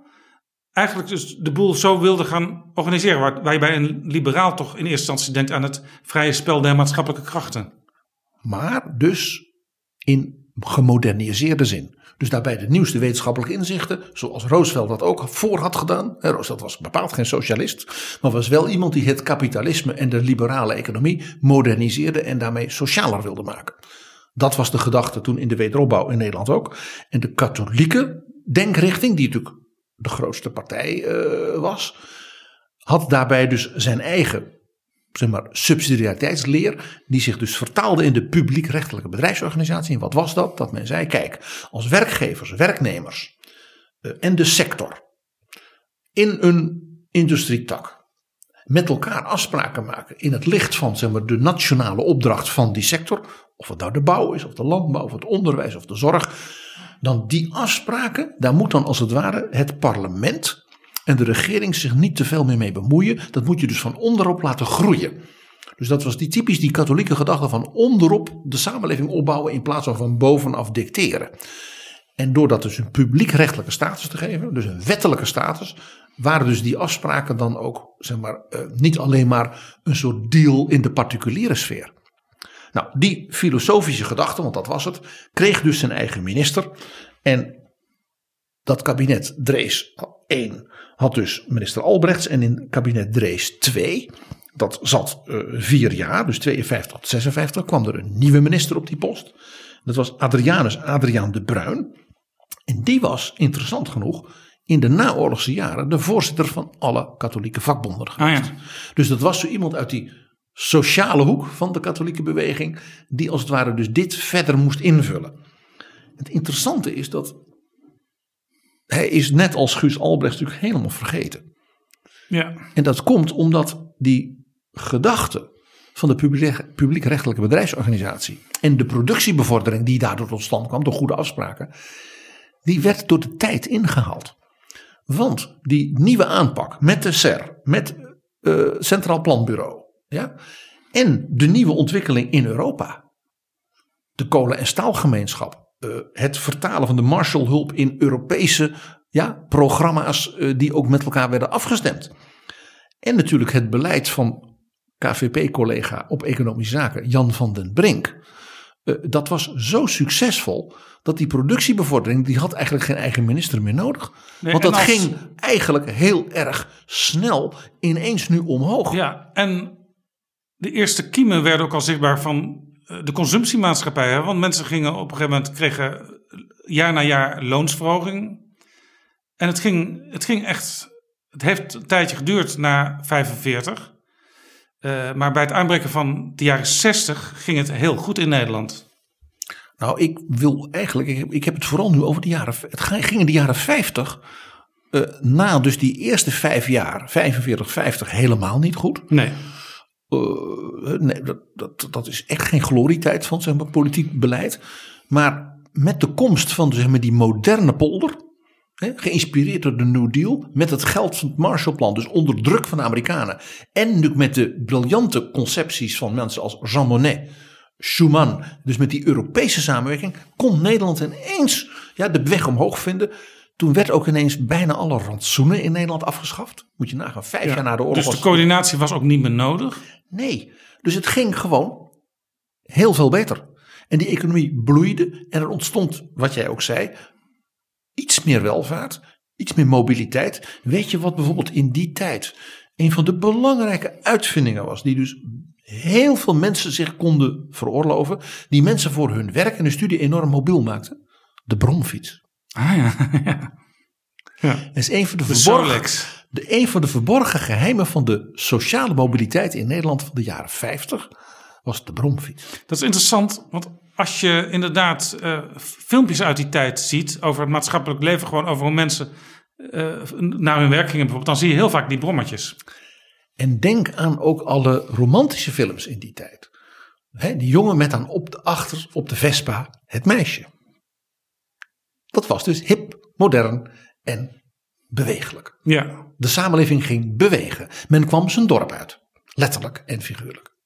eigenlijk dus de boel zo wilde gaan organiseren. Waar, waar je bij een liberaal toch in eerste instantie denkt aan het vrije spel der maatschappelijke krachten. Maar dus in gemoderniseerde zin. Dus daarbij de nieuwste wetenschappelijke inzichten, zoals Roosevelt dat ook voor had gedaan. Roosevelt was bepaald geen socialist, maar was wel iemand die het kapitalisme en de liberale economie moderniseerde en daarmee socialer wilde maken. Dat was de gedachte toen in de wederopbouw in Nederland ook. En de katholieke denkrichting, die natuurlijk de grootste partij uh, was, had daarbij dus zijn eigen zeg maar, subsidiariteitsleer, die zich dus vertaalde in de publiekrechtelijke bedrijfsorganisatie. En wat was dat? Dat men zei: kijk, als werkgevers, werknemers uh, en de sector in een industrietak met elkaar afspraken maken in het licht van zeg maar, de nationale opdracht van die sector, of het nou de bouw is, of de landbouw, of het onderwijs, of de zorg, dan die afspraken, daar moet dan als het ware het parlement en de regering zich niet te veel meer mee bemoeien. Dat moet je dus van onderop laten groeien. Dus dat was die typisch die katholieke gedachte van onderop de samenleving opbouwen in plaats van van bovenaf dicteren. En door dat dus een publiekrechtelijke status te geven, dus een wettelijke status, waren dus die afspraken dan ook zeg maar, uh, niet alleen maar een soort deal in de particuliere sfeer. Nou, die filosofische gedachte, want dat was het, kreeg dus zijn eigen minister. En dat kabinet Drees 1 had dus minister Albrechts en in kabinet Drees 2, dat zat uh, vier jaar, dus 52 tot 56, kwam er een nieuwe minister op die post. Dat was Adrianus Adriaan de Bruin. En die was, interessant genoeg, in de naoorlogse jaren de voorzitter van alle katholieke vakbonden geweest. Ah, ja. Dus dat was zo iemand uit die sociale hoek van de katholieke beweging, die als het ware dus dit verder moest invullen. Het interessante is dat hij is net als Guus Albrecht natuurlijk helemaal vergeten. Ja. En dat komt omdat die gedachte van de publiek, publiekrechtelijke bedrijfsorganisatie en de productiebevordering die daardoor tot stand kwam, door goede afspraken, die werd door de tijd ingehaald. Want die nieuwe aanpak met de SER, met uh, Centraal Planbureau, ja, en de nieuwe ontwikkeling in Europa, de kolen- en staalgemeenschap, uh, het vertalen van de Marshallhulp in Europese ja, programma's uh, die ook met elkaar werden afgestemd. En natuurlijk het beleid van KVP-collega op economische zaken Jan van den Brink. Uh, dat was zo succesvol dat die productiebevordering, die had eigenlijk geen eigen minister meer nodig. Nee, Want dat als... ging eigenlijk heel erg snel ineens nu omhoog. Ja, en de eerste kiemen werden ook al zichtbaar van eh, de consumptiemaatschappij. Want mensen gingen op een gegeven moment, kregen jaar na jaar loonsverhoging. En het ging, het ging echt, het heeft een tijdje geduurd na 45. Uh, maar bij het aanbreken van de jaren 60 ging het heel goed in Nederland. Nou, ik wil eigenlijk, ik heb, ik heb het vooral nu over de jaren, het ging in de jaren 50, uh, na dus die eerste vijf jaar, 45, 50, helemaal niet goed. Nee. Uh, nee, dat, dat, dat is echt geen glorietijd van zeg maar, politiek beleid. Maar met de komst van zeg maar, die moderne polder, hè, geïnspireerd door de New Deal, met het geld van het Marshallplan, dus onder druk van de Amerikanen, en natuurlijk met de briljante concepties van mensen als Jean Monnet, Schuman, dus met die Europese samenwerking, kon Nederland ineens ja, de weg omhoog vinden. Toen werd ook ineens bijna alle rantsoenen in Nederland afgeschaft. Moet je nagaan, vijf ja, jaar na de oorlog. Dus de coördinatie was ook niet meer nodig? Nee, dus het ging gewoon heel veel beter. En die economie bloeide en er ontstond, wat jij ook zei, iets meer welvaart, iets meer mobiliteit. Weet je wat bijvoorbeeld in die tijd een van de belangrijke uitvindingen was, die dus heel veel mensen zich konden veroorloven, die mensen voor hun werk en hun studie enorm mobiel maakten? De bromfiets. Ah ja, ja. ja. Dat is een van de, de verborgen, de, een van de verborgen geheimen van de sociale mobiliteit in Nederland van de jaren 50 was de bromfiets. Dat is interessant, want als je inderdaad uh, filmpjes uit die tijd ziet over het maatschappelijk leven, gewoon over hoe mensen uh, naar hun werk gingen bijvoorbeeld, dan zie je heel vaak die brommetjes. En denk aan ook alle romantische films in die tijd. Die jongen met dan op de achter op de Vespa het meisje. Dat was dus hip, modern en bewegelijk. Ja. De samenleving ging bewegen. Men kwam zijn dorp uit. Letterlijk en figuurlijk.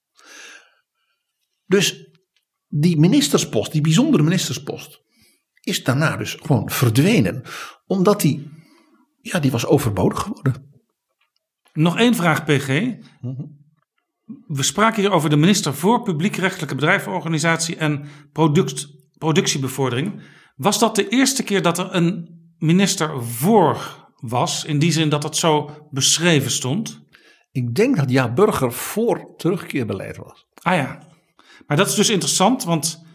Dus die ministerspost, die bijzondere ministerspost, is daarna dus gewoon verdwenen. Omdat die, ja, die was overbodig geworden. Nog één vraag, PG. We spraken hier over de minister voor publiekrechtelijke bedrijvenorganisatie en product, productiebevordering. Was dat de eerste keer dat er een minister voor was, in die zin dat het zo beschreven stond? Ik denk dat Ja Burger voor terugkeerbeleid was. Ah ja, maar dat is dus interessant, want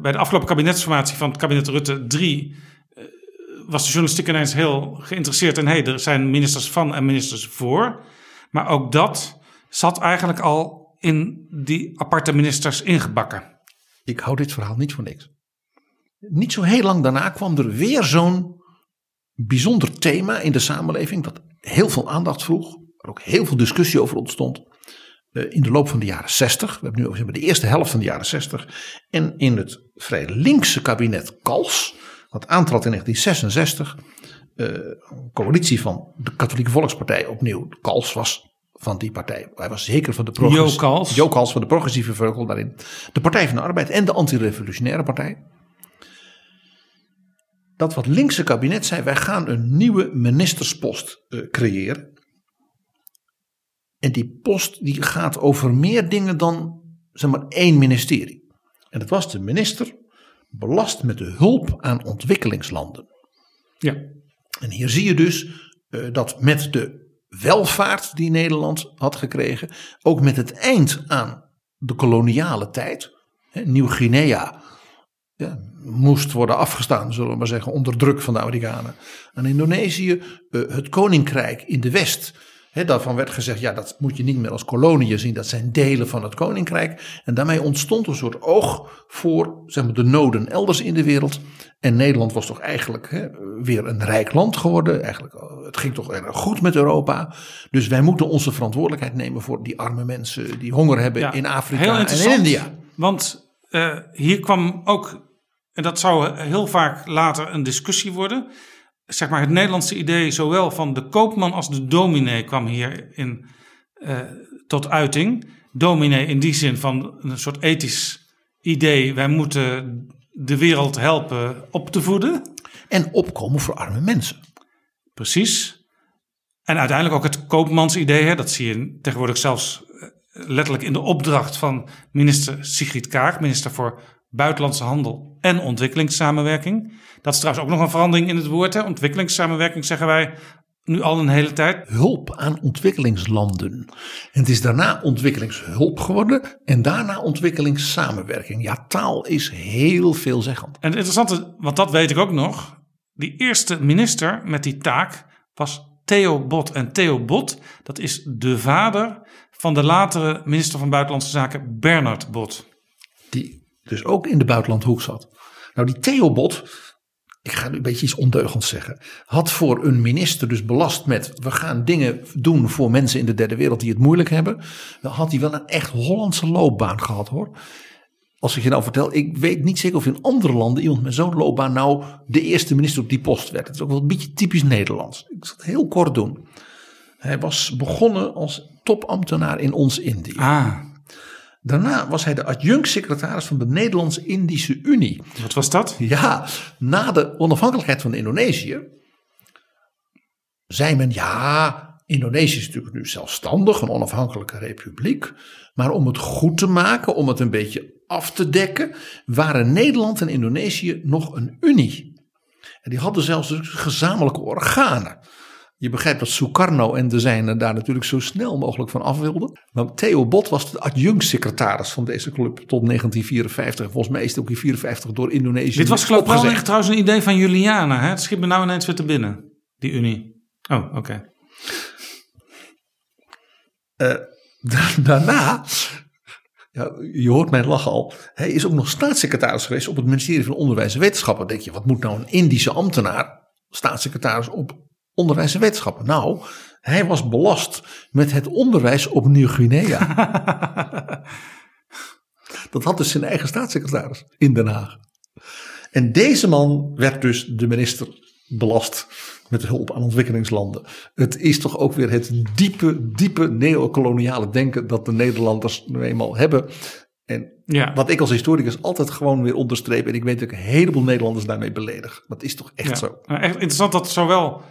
bij de afgelopen kabinetsformatie van het kabinet Rutte 3 eh, was de journalistiek ineens heel geïnteresseerd in, hey, er zijn ministers van en ministers voor. Maar ook dat zat eigenlijk al in die aparte ministers ingebakken. Ik hou dit verhaal niet voor niks. Niet zo heel lang daarna kwam er weer zo'n bijzonder thema in de samenleving dat heel veel aandacht vroeg, waar ook heel veel discussie over ontstond. eh, In de loop van de jaren 60, we hebben nu over de eerste helft van de jaren 60, en in het vrij linkse kabinet Kals, wat aantrad in 1966, eh, een coalitie van de Katholieke Volkspartij opnieuw. Kals was van die partij. Hij was zeker van de progressie- Jo Kals. Jo Kals van de progressieve vleugel daarin. De Partij van de Arbeid en de antirevolutionaire partij. Dat wat linkse kabinet zei, wij gaan een nieuwe ministerspost eh, creëren. En die post die gaat over meer dingen dan zeg maar één ministerie. En dat was de minister belast met de hulp aan ontwikkelingslanden. Ja. En hier zie je dus eh, dat met de welvaart die Nederland had gekregen, ook met het eind aan de koloniale tijd, Nieuw-Guinea ja, moest worden afgestaan, zullen we maar zeggen, onder druk van de Amerikanen. Aan Indonesië, eh, het koninkrijk in de West. Hè, daarvan werd gezegd, ja, dat moet je niet meer als koloniën zien, dat zijn delen van het koninkrijk. En daarmee ontstond een soort oog voor zeg maar, de noden elders in de wereld. En Nederland was toch eigenlijk weer een rijk land geworden. Eigenlijk, eh, het ging toch erg goed met Europa. Dus wij moeten onze verantwoordelijkheid nemen voor die arme mensen die honger hebben Ja, in Afrika en in India. Want eh, hier kwam ook, en dat zou heel vaak later een discussie worden. Zeg maar het Nederlandse idee, zowel van de koopman als de dominee, kwam hier in, eh, tot uiting. Dominee in die zin van een soort ethisch idee. Wij moeten de wereld helpen op te voeden. En opkomen voor arme mensen. Precies. En uiteindelijk ook het koopmansidee. Hè, dat zie je tegenwoordig zelfs letterlijk in de opdracht van minister Sigrid Kaag, minister voor Buitenlandse Handel en Ontwikkelingssamenwerking. Dat is trouwens ook nog een verandering in het woord. Hè. Ontwikkelingssamenwerking zeggen wij nu al een hele tijd. Hulp aan ontwikkelingslanden. En het is daarna ontwikkelingshulp geworden en daarna ontwikkelingssamenwerking. Ja, taal is heel veelzeggend. En het interessante, want dat weet ik ook nog. Die eerste minister met die taak was Theo Bot. En Theo Bot, dat is de vader van de latere minister van Buitenlandse Zaken Bernard Bot. Die dus ook in de buitenlandhoek zat. Nou, die Theo Bot, ik ga nu een beetje iets ondeugends zeggen, had voor een minister dus belast met we gaan dingen doen voor mensen in de derde wereld die het moeilijk hebben. Dan had hij wel een echt Hollandse loopbaan gehad hoor. Als ik je nou vertel, ik weet niet zeker of in andere landen iemand met zo'n loopbaan nou de eerste minister op die post werd. Het is ook wel een beetje typisch Nederlands. Ik zal het heel kort doen. Hij was begonnen als topambtenaar in ons Indië. Ah. Daarna was hij de adjunct-secretaris van de Nederlands-Indische Unie. Wat was dat? Ja, na de onafhankelijkheid van Indonesië zei men ja, Indonesië is natuurlijk nu zelfstandig, een onafhankelijke republiek. Maar om het goed te maken, om het een beetje af te dekken, waren Nederland en Indonesië nog een unie. En die hadden zelfs dus gezamenlijke organen. Je begrijpt dat Sukarno en de zijnen daar natuurlijk zo snel mogelijk van af wilden. Maar Theo Bot was de adjunct-secretaris van deze club tot 1954. Volgens mij is het ook in 54 door Indonesië Dit was geloof ik wel opgezegd. echt trouwens een idee van Juliana. Hè? Het schiet me nou ineens weer te binnen, die Unie. Oh, oké. Eh, da- daarna, ja, je hoort mijn lachen al, hij is ook nog staatssecretaris geweest op het ministerie van Onderwijs en Wetenschappen. Dan denk je, wat moet nou een Indische ambtenaar, staatssecretaris op onderwijs en wetenschappen? Nou, hij was belast met het onderwijs op Nieuw-Guinea. Dat had dus zijn eigen staatssecretaris in Den Haag. En deze man werd dus de minister belast met hulp aan ontwikkelingslanden. Het is toch ook weer het diepe, diepe neocoloniale denken dat de Nederlanders nu eenmaal hebben. En Ja. wat ik als historicus altijd gewoon weer onderstreep. En ik weet dat ik een heleboel Nederlanders daarmee beledig. Dat is toch echt Ja. zo. Nou, echt interessant dat zowel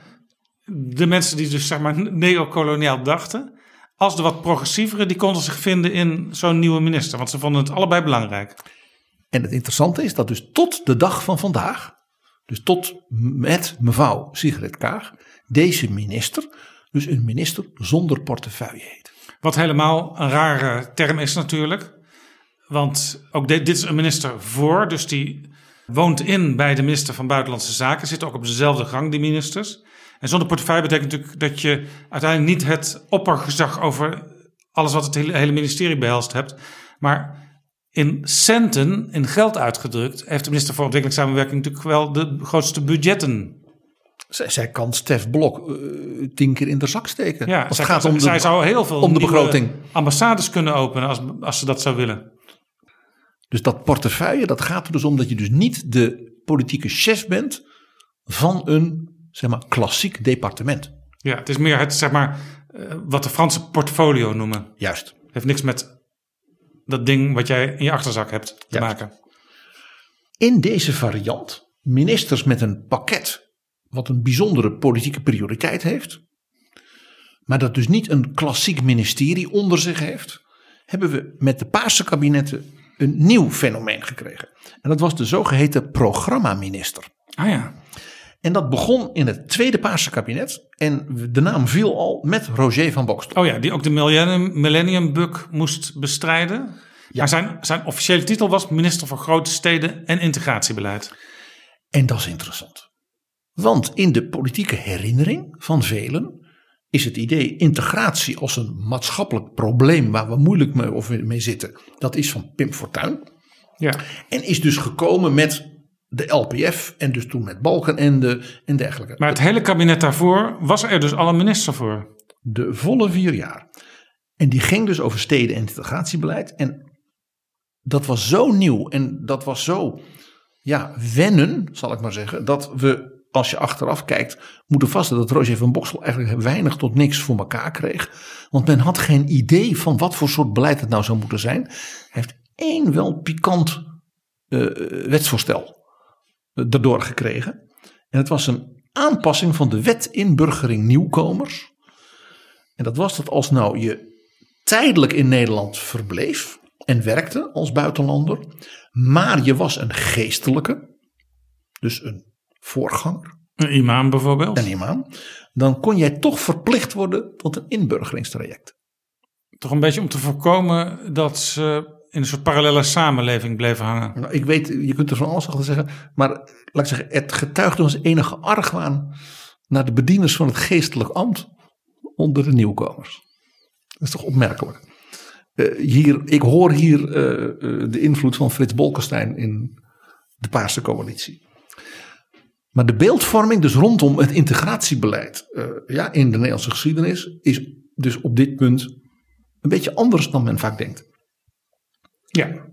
de mensen die dus zeg maar neocoloniaal dachten, als de wat progressievere, die konden zich vinden in zo'n nieuwe minister. Want ze vonden het allebei belangrijk. En het interessante is dat dus tot de dag van vandaag, dus tot met mevrouw Sigrid Kaag, deze minister, dus een minister zonder portefeuille heet. Wat helemaal een rare term is natuurlijk. Want ook dit, dit is een minister voor, dus die woont in bij de minister van Buitenlandse Zaken. Zit ook op dezelfde gang, die ministers. En zonder portefeuille betekent natuurlijk dat je uiteindelijk niet het oppergezag over alles wat het hele, ministerie behelst hebt. Maar in centen, in geld uitgedrukt, heeft de minister voor ontwikkelingssamenwerking natuurlijk wel de grootste budgetten. Zij, zij kan Stef Blok eh, tien keer in de zak steken. Ja, Als zij, het gaat om de, zij zou heel veel om de begroting. ambassades kunnen openen als, als ze dat zou willen. Dus dat portefeuille, dat gaat er dus om dat je dus niet de politieke chef bent van een zeg maar, klassiek departement. Ja, het is meer het, zeg maar, eh, wat de Franse portfolio noemen. Juist. Heeft niks met dat ding wat jij in je achterzak hebt te Juist. maken. In deze variant, ministers met een pakket wat een bijzondere politieke prioriteit heeft, maar dat dus niet een klassiek ministerie onder zich heeft, hebben we met de Paarse kabinetten een nieuw fenomeen gekregen. En dat was de zogeheten programmaminister. Ah ja. En dat begon in het tweede Paarse kabinet. En de naam viel al met Roger van Bokstel. Oh ja, die ook de Millennium, Millennium Bug moest bestrijden. Maar zijn, zijn officiële titel was minister voor grote steden en integratiebeleid. En dat is interessant. Want in de politieke herinnering van velen is het idee integratie als een maatschappelijk probleem waar we moeilijk mee, of mee zitten. Dat is van Pim Fortuyn. Ja. En is dus gekomen met de LPF en dus toen met Balkenende en dergelijke. Maar het hele kabinet daarvoor was er dus al een minister voor. De volle vier jaar. En die ging dus over steden- en integratiebeleid. En dat was zo nieuw en dat was zo ja, wennen, zal ik maar zeggen, dat we, als je achteraf kijkt, moeten vaststellen dat Roger van Boksel eigenlijk weinig tot niks voor elkaar kreeg. Want men had geen idee van wat voor soort beleid het nou zou moeten zijn. Hij heeft één wel pikant eh, wetsvoorstel erdoor gekregen. En het was een aanpassing van de wet inburgering nieuwkomers. En dat was dat als nou je tijdelijk in Nederland verbleef en werkte als buitenlander, maar je was een geestelijke, dus een voorganger, Een imam bijvoorbeeld. een imam, dan kon jij toch verplicht worden tot een inburgeringstraject. Toch een beetje om te voorkomen dat ze in een soort parallele samenleving bleven hangen. Nou, ik weet, je kunt er van alles achter zeggen, maar laat ik zeggen, het getuigde ons enige argwaan naar de bedieners van het geestelijk ambt onder de nieuwkomers. Dat is toch opmerkelijk. Eh, hier, ik hoor hier eh, eh, de invloed van Frits Bolkestein in de Paarse coalitie. Maar de beeldvorming dus rondom het integratiebeleid ja, in de Nederlandse geschiedenis is dus op dit punt een beetje anders dan men vaak denkt. Ja.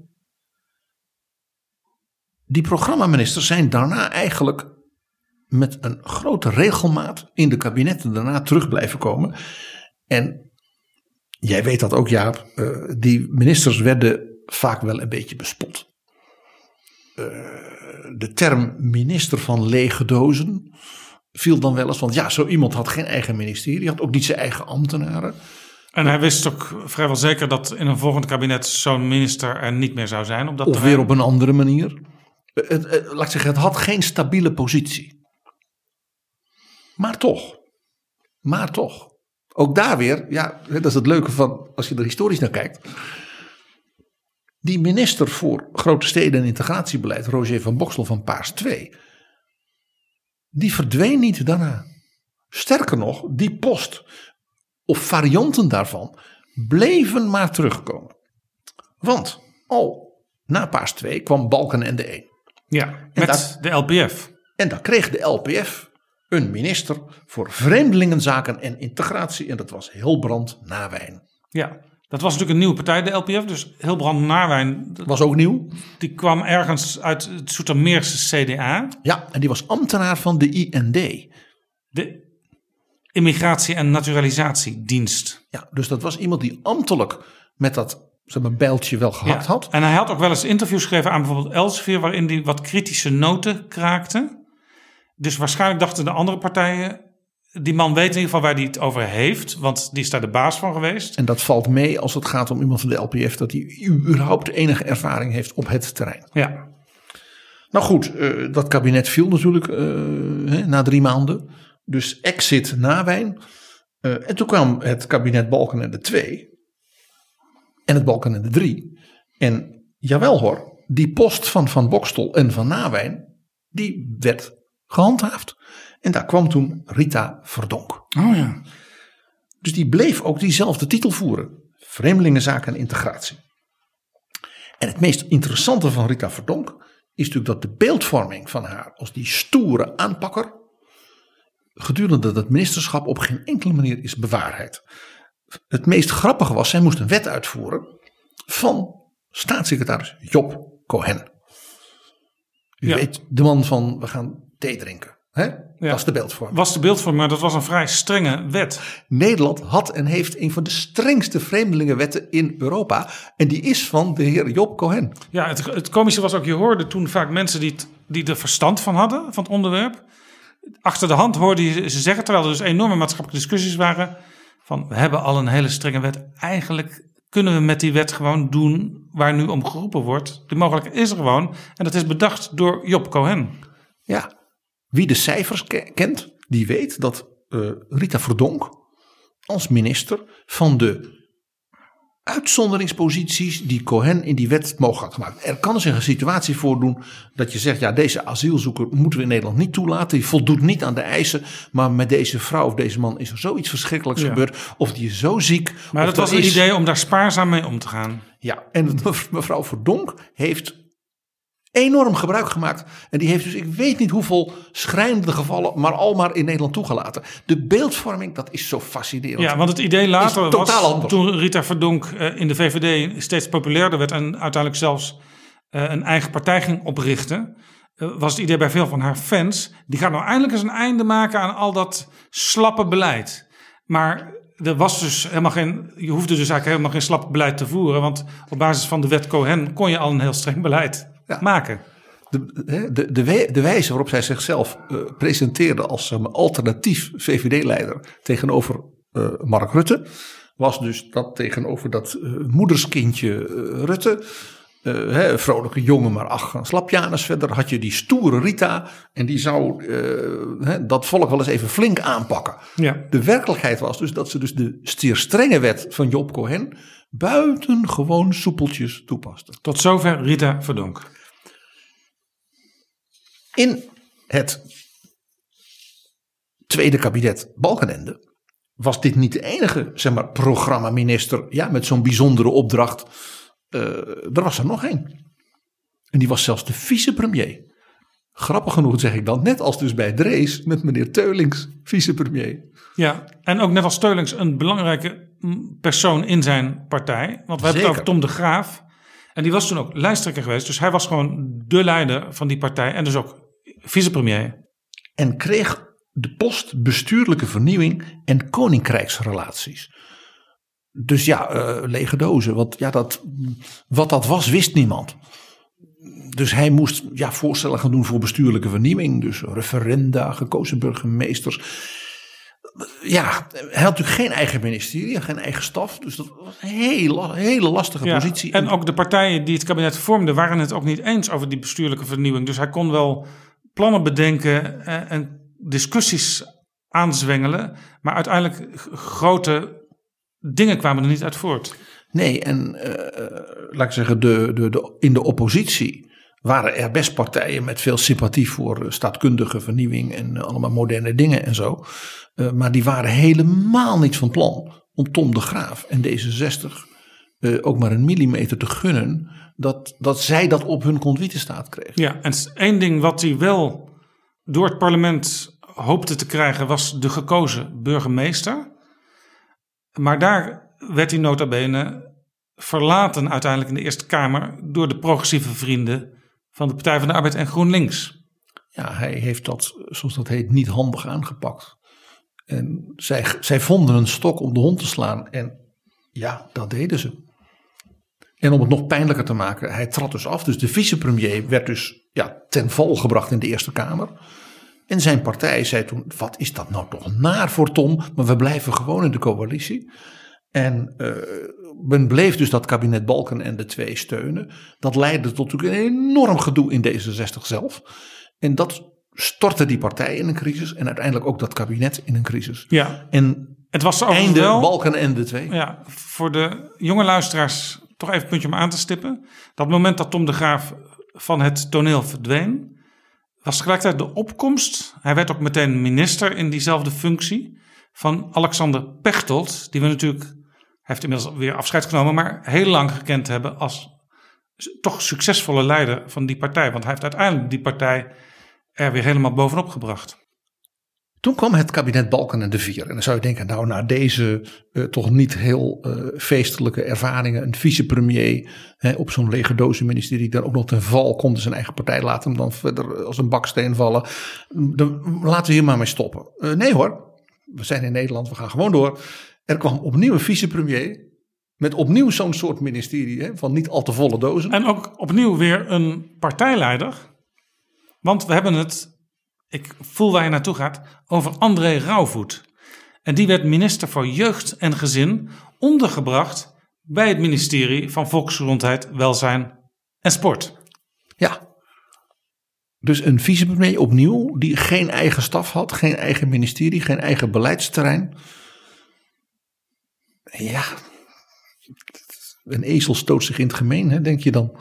Die programmaministers zijn daarna eigenlijk met een grote regelmaat in de kabinetten daarna terug blijven komen. En jij weet dat ook, Jaap. eh, die ministers werden vaak wel een beetje bespot. Eh, de term minister van lege dozen viel dan wel eens. Want ja, zo iemand had geen eigen ministerie, had ook niet zijn eigen ambtenaren. En hij wist ook vrijwel zeker dat in een volgend kabinet zo'n minister er niet meer zou zijn. Op dat Of terrein. weer op een andere manier. Eh, Het, het- laat ik zeggen, het had geen stabiele positie. Maar toch. Maar toch. Ook daar weer, ja, dat is het leuke van als je er historisch naar kijkt. Die minister voor grote steden en integratiebeleid, Roger van Boksel van Paars 2, die verdween niet daarna. Sterker nog, die post of varianten daarvan bleven maar terugkomen. Want al na Paars 2 kwam Balkenende 1. Ja, En met de LPF. En dan kreeg de LPF een minister voor vreemdelingenzaken en integratie. En dat was Hilbrand Nawijn. Ja, Dat was natuurlijk een nieuwe partij, de LPF. Dus Hilbrand Naarwijn. Was ook nieuw. Die kwam ergens uit het Soetermeerse CDA. Ja, en die was ambtenaar van de IND. De Immigratie- en Naturalisatiedienst. Ja, dus dat was iemand die ambtelijk met dat zeg maar, bijltje wel gehad Ja. had. En hij had ook wel eens interviews gegeven aan bijvoorbeeld Elsevier... waarin hij wat kritische noten kraakte. Dus waarschijnlijk dachten de andere partijen... die man weet in ieder geval waar hij het over heeft... want die is daar de baas van geweest. En dat valt mee als het gaat om iemand van de LPF, dat hij überhaupt enige ervaring heeft op het terrein. Ja. Nou goed, eh, dat kabinet viel natuurlijk eh, hè, na drie maanden. Dus exit Nawijn. Eh, en toen kwam het kabinet Balkenende 2 en het Balkenende 3. En jawel hoor, die post van Van Bokstel en van Nawijn, die werd gehandhaafd. En daar kwam toen Rita Verdonk. Oh ja. Dus die bleef ook diezelfde titel voeren. Vreemdelingenzaken en integratie. En het meest interessante van Rita Verdonk is natuurlijk dat de beeldvorming van haar als die stoere aanpakker gedurende dat ministerschap op geen enkele manier is bewaarheid. Het meest grappige was, zij moest een wet uitvoeren van staatssecretaris Job Cohen. U Ja. weet, de man van we gaan thee drinken. Hè? Ja. Is de beeldvorming. Was de beeldvorming, maar dat was een vrij strenge wet. Nederland had en heeft een van de strengste vreemdelingenwetten in Europa. En die is van de heer Job Cohen. Ja, het, het komische was ook, je hoorde toen vaak mensen die, die er verstand van hadden, van het onderwerp. Achter de hand hoorde je ze zeggen, terwijl er dus enorme maatschappelijke discussies waren. Van, we hebben al een hele strenge wet. Eigenlijk kunnen we met die wet gewoon doen waar nu om geroepen wordt. De mogelijkheid is er gewoon. En dat is bedacht door Job Cohen. Ja, wie de cijfers ke- kent, die weet dat eh, Rita Verdonk als minister van de uitzonderingsposities die Cohen in die wet mogelijk had gemaakt. Er kan zich een situatie voordoen dat je zegt, ja, deze asielzoeker moeten we in Nederland niet toelaten. Die voldoet niet aan de eisen, maar met deze vrouw of deze man is er zoiets verschrikkelijks Ja. gebeurd. Of die is zo ziek. Maar dat was het is- idee om daar spaarzaam mee om te gaan. Ja, en mevrouw Verdonk heeft enorm gebruik gemaakt. En die heeft dus, ik weet niet hoeveel schrijnende gevallen, maar al maar in Nederland toegelaten. De beeldvorming, dat is zo fascinerend. Ja, want het idee later totaal was, anders. toen Rita Verdonk eh, in de VVD steeds populairder werd en uiteindelijk zelfs eh, een eigen partij ging oprichten, eh, was het idee bij veel van haar fans, die gaat nou eindelijk eens een einde maken aan al dat slappe beleid. Maar er was dus helemaal geen, je hoefde dus eigenlijk helemaal geen slap beleid te voeren, want op basis van de wet Cohen kon je al een heel streng beleid maken. De, de, de, wij- de wijze waarop zij zichzelf eh, presenteerde als zeg maar, alternatief VVD-leider tegenover eh, Mark Rutte, was dus dat tegenover dat eh, moederskindje eh, Rutte. eh, hè, een vrolijke jongen, maar ach, een slapjanus. Verder had je die stoere Rita. En die zou eh, hè, dat volk wel eens even flink aanpakken. Ja. De werkelijkheid was dus dat ze dus de zeer strenge wet van Job Cohen buitengewoon soepeltjes toepaste. Tot zover Rita Verdonk. In het tweede kabinet Balkenende was dit niet de enige zeg maar, programmaminister ja, met zo'n bijzondere opdracht. Eh, er was er nog één. En die was zelfs de vicepremier. Grappig genoeg zeg ik dan, net als dus bij Drees met meneer Teulings, vicepremier. Ja, en ook net als Steulings een belangrijke persoon in zijn partij. Want we hebben het over Tom de Graaf. En die was toen ook lijsttrekker geweest. Dus hij was gewoon de leider van die partij. En dus ook vicepremier. En kreeg de post bestuurlijke vernieuwing en koninkrijksrelaties. Dus ja, eh, lege dozen. Want ja, dat, wat dat was, wist niemand. Dus hij moest ja, voorstellen gaan doen voor bestuurlijke vernieuwing. Dus referenda, gekozen burgemeesters. Ja, hij had natuurlijk geen eigen ministerie, geen eigen staf. Dus dat was een hele, hele lastige Ja, positie. En ook de partijen die het kabinet vormden waren het ook niet eens over die bestuurlijke vernieuwing. Dus hij kon wel plannen bedenken eh, en discussies aanzwengelen. Maar uiteindelijk grote dingen kwamen er niet uit voort. Nee, en eh, laat ik zeggen, de, de, de, in de oppositie waren er best partijen met veel sympathie voor eh, staatkundige vernieuwing en allemaal moderne dingen en zo. Maar die waren helemaal niet van plan om Tom de Graaf en D66 eh, ook maar een millimeter te gunnen dat, dat zij dat op hun convite kregen. Ja, en één ding wat hij wel door het parlement hoopte te krijgen was de gekozen burgemeester. Maar daar werd hij nota bene verlaten uiteindelijk in de Eerste Kamer door de progressieve vrienden van de Partij van de Arbeid en GroenLinks. Ja, hij heeft dat, zoals dat heet, niet handig aangepakt. En zij, zij vonden een stok om de hond te slaan. En ja, dat deden ze. En om het nog pijnlijker te maken, hij trad dus af. Dus de vicepremier werd dus ja, ten val gebracht in de Eerste Kamer. En zijn partij zei toen: wat is dat nou toch naar voor Tom? Maar we blijven gewoon in de coalitie. En uh, men bleef dus dat kabinet Balken en de twee steunen. Dat leidde tot natuurlijk een enorm gedoe in D66 zelf. En dat stortte die partij in een crisis. En uiteindelijk ook dat kabinet in een crisis. Ja. En het was einde wel, Balken en de twee. Ja, voor de jonge luisteraars toch even een puntje om aan te stippen. Dat moment dat Tom de Graaf van het toneel verdween, was tegelijkertijd de opkomst. Hij werd ook meteen minister in diezelfde functie van Alexander Pechtold, die we natuurlijk, hij heeft inmiddels weer afscheid genomen, maar heel lang gekend hebben als toch succesvolle leider van die partij. Want hij heeft uiteindelijk die partij er weer helemaal bovenop gebracht. Toen kwam het kabinet Balken en de Vier. En dan zou je denken, nou na deze uh, toch niet heel uh, feestelijke ervaringen, een vicepremier op zo'n lege dozenministerie, dan ook nog ten val komt, zijn eigen partij laat hem dan verder als een baksteen vallen. Dan laten we hier maar mee stoppen. Uh, nee hoor, we zijn in Nederland, we gaan gewoon door. Er kwam opnieuw een vicepremier met opnieuw zo'n soort ministerie hè, van niet al te volle dozen. En ook opnieuw weer een partijleider. Want we hebben het ik voel waar je naartoe gaat, over André Rauwvoet. En die werd minister voor Jeugd en Gezin ondergebracht bij het ministerie van Volksgezondheid, Welzijn en Sport. Ja. Dus een vicepremier opnieuw die geen eigen staf had, geen eigen ministerie, geen eigen beleidsterrein. Ja, een ezel stoot zich in het gemeen, hè, denk je dan.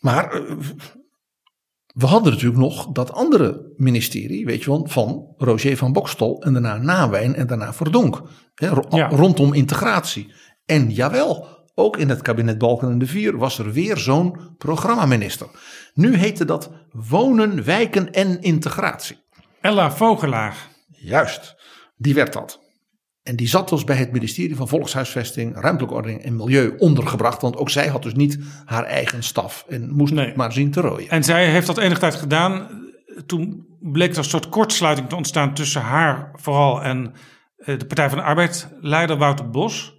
Maar eh, we hadden natuurlijk nog dat andere ministerie, weet je wel, van Roger van Bokstol en daarna Nawijn en daarna Verdonk. Hè, Ja. Rondom integratie. En jawel, ook in het kabinet Balken en de Vier was er weer zo'n programmaminister. Nu heette dat Wonen, Wijken en Integratie. Ella Vogelaar. Juist, die werd dat. En die zat dus bij het ministerie van Volkshuisvesting, Ruimtelijke Ordening en Milieu ondergebracht. Want ook zij had dus niet haar eigen staf en moest maar zien te rooien. En zij heeft dat enige tijd gedaan. Toen bleek er een soort kortsluiting te ontstaan tussen haar vooral en eh, de Partij van de Arbeid, leider Wouter Bos.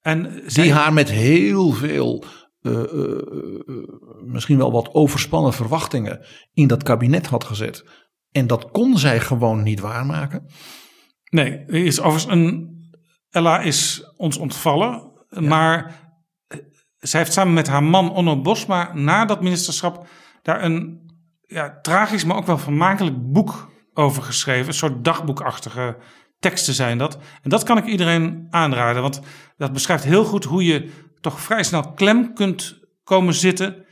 En zij- Die haar met heel veel, eh, eh, misschien wel wat overspannen verwachtingen in dat kabinet had gezet. En dat kon zij gewoon niet waarmaken. Nee, is overigens een. Ella is ons ontvallen. Maar zij heeft samen met haar man Onno Bosma na dat ministerschap daar een ja, tragisch, maar ook wel vermakelijk boek over geschreven. Een soort dagboekachtige teksten zijn dat. En dat kan ik iedereen aanraden, want dat beschrijft heel goed hoe je toch vrij snel klem kunt komen zitten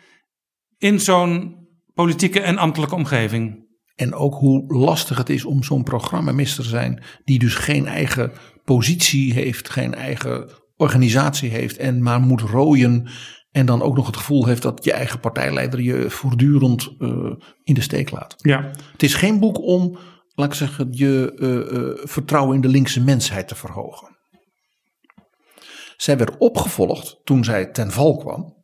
in zo'n politieke en ambtelijke omgeving. En ook hoe lastig het is om zo'n programmaminister te zijn, die dus geen eigen positie heeft, geen eigen organisatie heeft en maar moet rooien. En dan ook nog het gevoel heeft dat je eigen partijleider je voortdurend eh, in de steek laat. Ja. Het is geen boek om, laat ik zeggen, je eh, eh, vertrouwen in de linkse mensheid te verhogen. Zij werd opgevolgd toen zij ten val kwam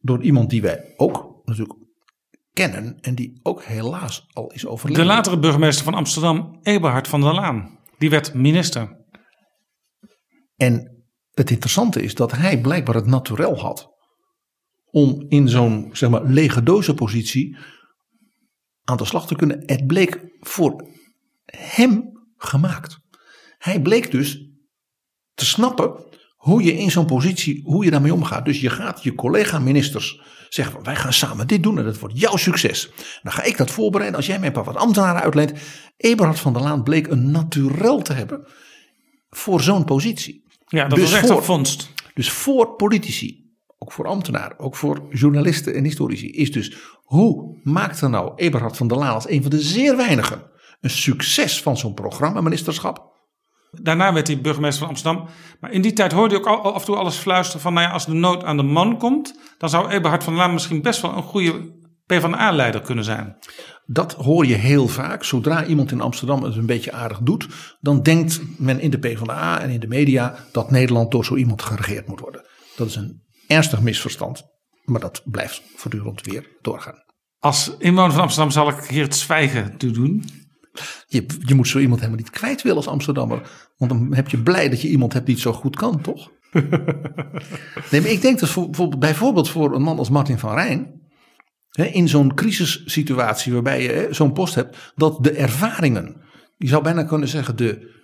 door iemand die wij ook natuurlijk kennen en die ook helaas al is overleden. De latere burgemeester van Amsterdam, Eberhard van der Laan, die werd minister. En het interessante is dat hij blijkbaar het naturel had om in zo'n zeg maar lege dozenpositie aan de slag te kunnen. Het bleek voor hem gemaakt. Hij bleek dus te snappen hoe je in zo'n positie, hoe je daarmee omgaat. Dus je gaat je collega-ministers zeggen, wij gaan samen dit doen en dat wordt jouw succes. Dan ga ik dat voorbereiden als jij mij een paar wat ambtenaren uitleent. Eberhard van der Laan bleek een naturel te hebben voor zo'n positie. Ja, dat was echt een vondst. Dus voor politici, ook voor ambtenaren, ook voor journalisten en historici, is dus hoe maakte nou Eberhard van der Laan als een van de zeer weinigen een succes van zo'n programmaministerschap? Daarna werd hij burgemeester van Amsterdam. Maar in die tijd hoorde je ook af en toe alles fluisteren van... Nou ja, als de nood aan de man komt... dan zou Eberhard van Laan misschien best wel een goede PvdA-leider kunnen zijn. Dat hoor je heel vaak. Zodra iemand in Amsterdam het een beetje aardig doet, dan denkt men in de PvdA en in de media dat Nederland door zo iemand geregeerd moet worden. Dat is een ernstig misverstand, maar dat blijft voortdurend weer doorgaan. Als inwoner van Amsterdam zal ik hier het zwijgen toe doen. Je, je moet zo iemand helemaal niet kwijt willen als Amsterdammer. Want dan heb je blij dat je iemand hebt die het zo goed kan, toch? nee, maar ik denk dat voor, voor- bijvoorbeeld voor een man als Martin van Rijn. Hè, in zo'n crisissituatie waarbij je hè, zo'n post hebt. Dat de ervaringen, je zou bijna kunnen zeggen de,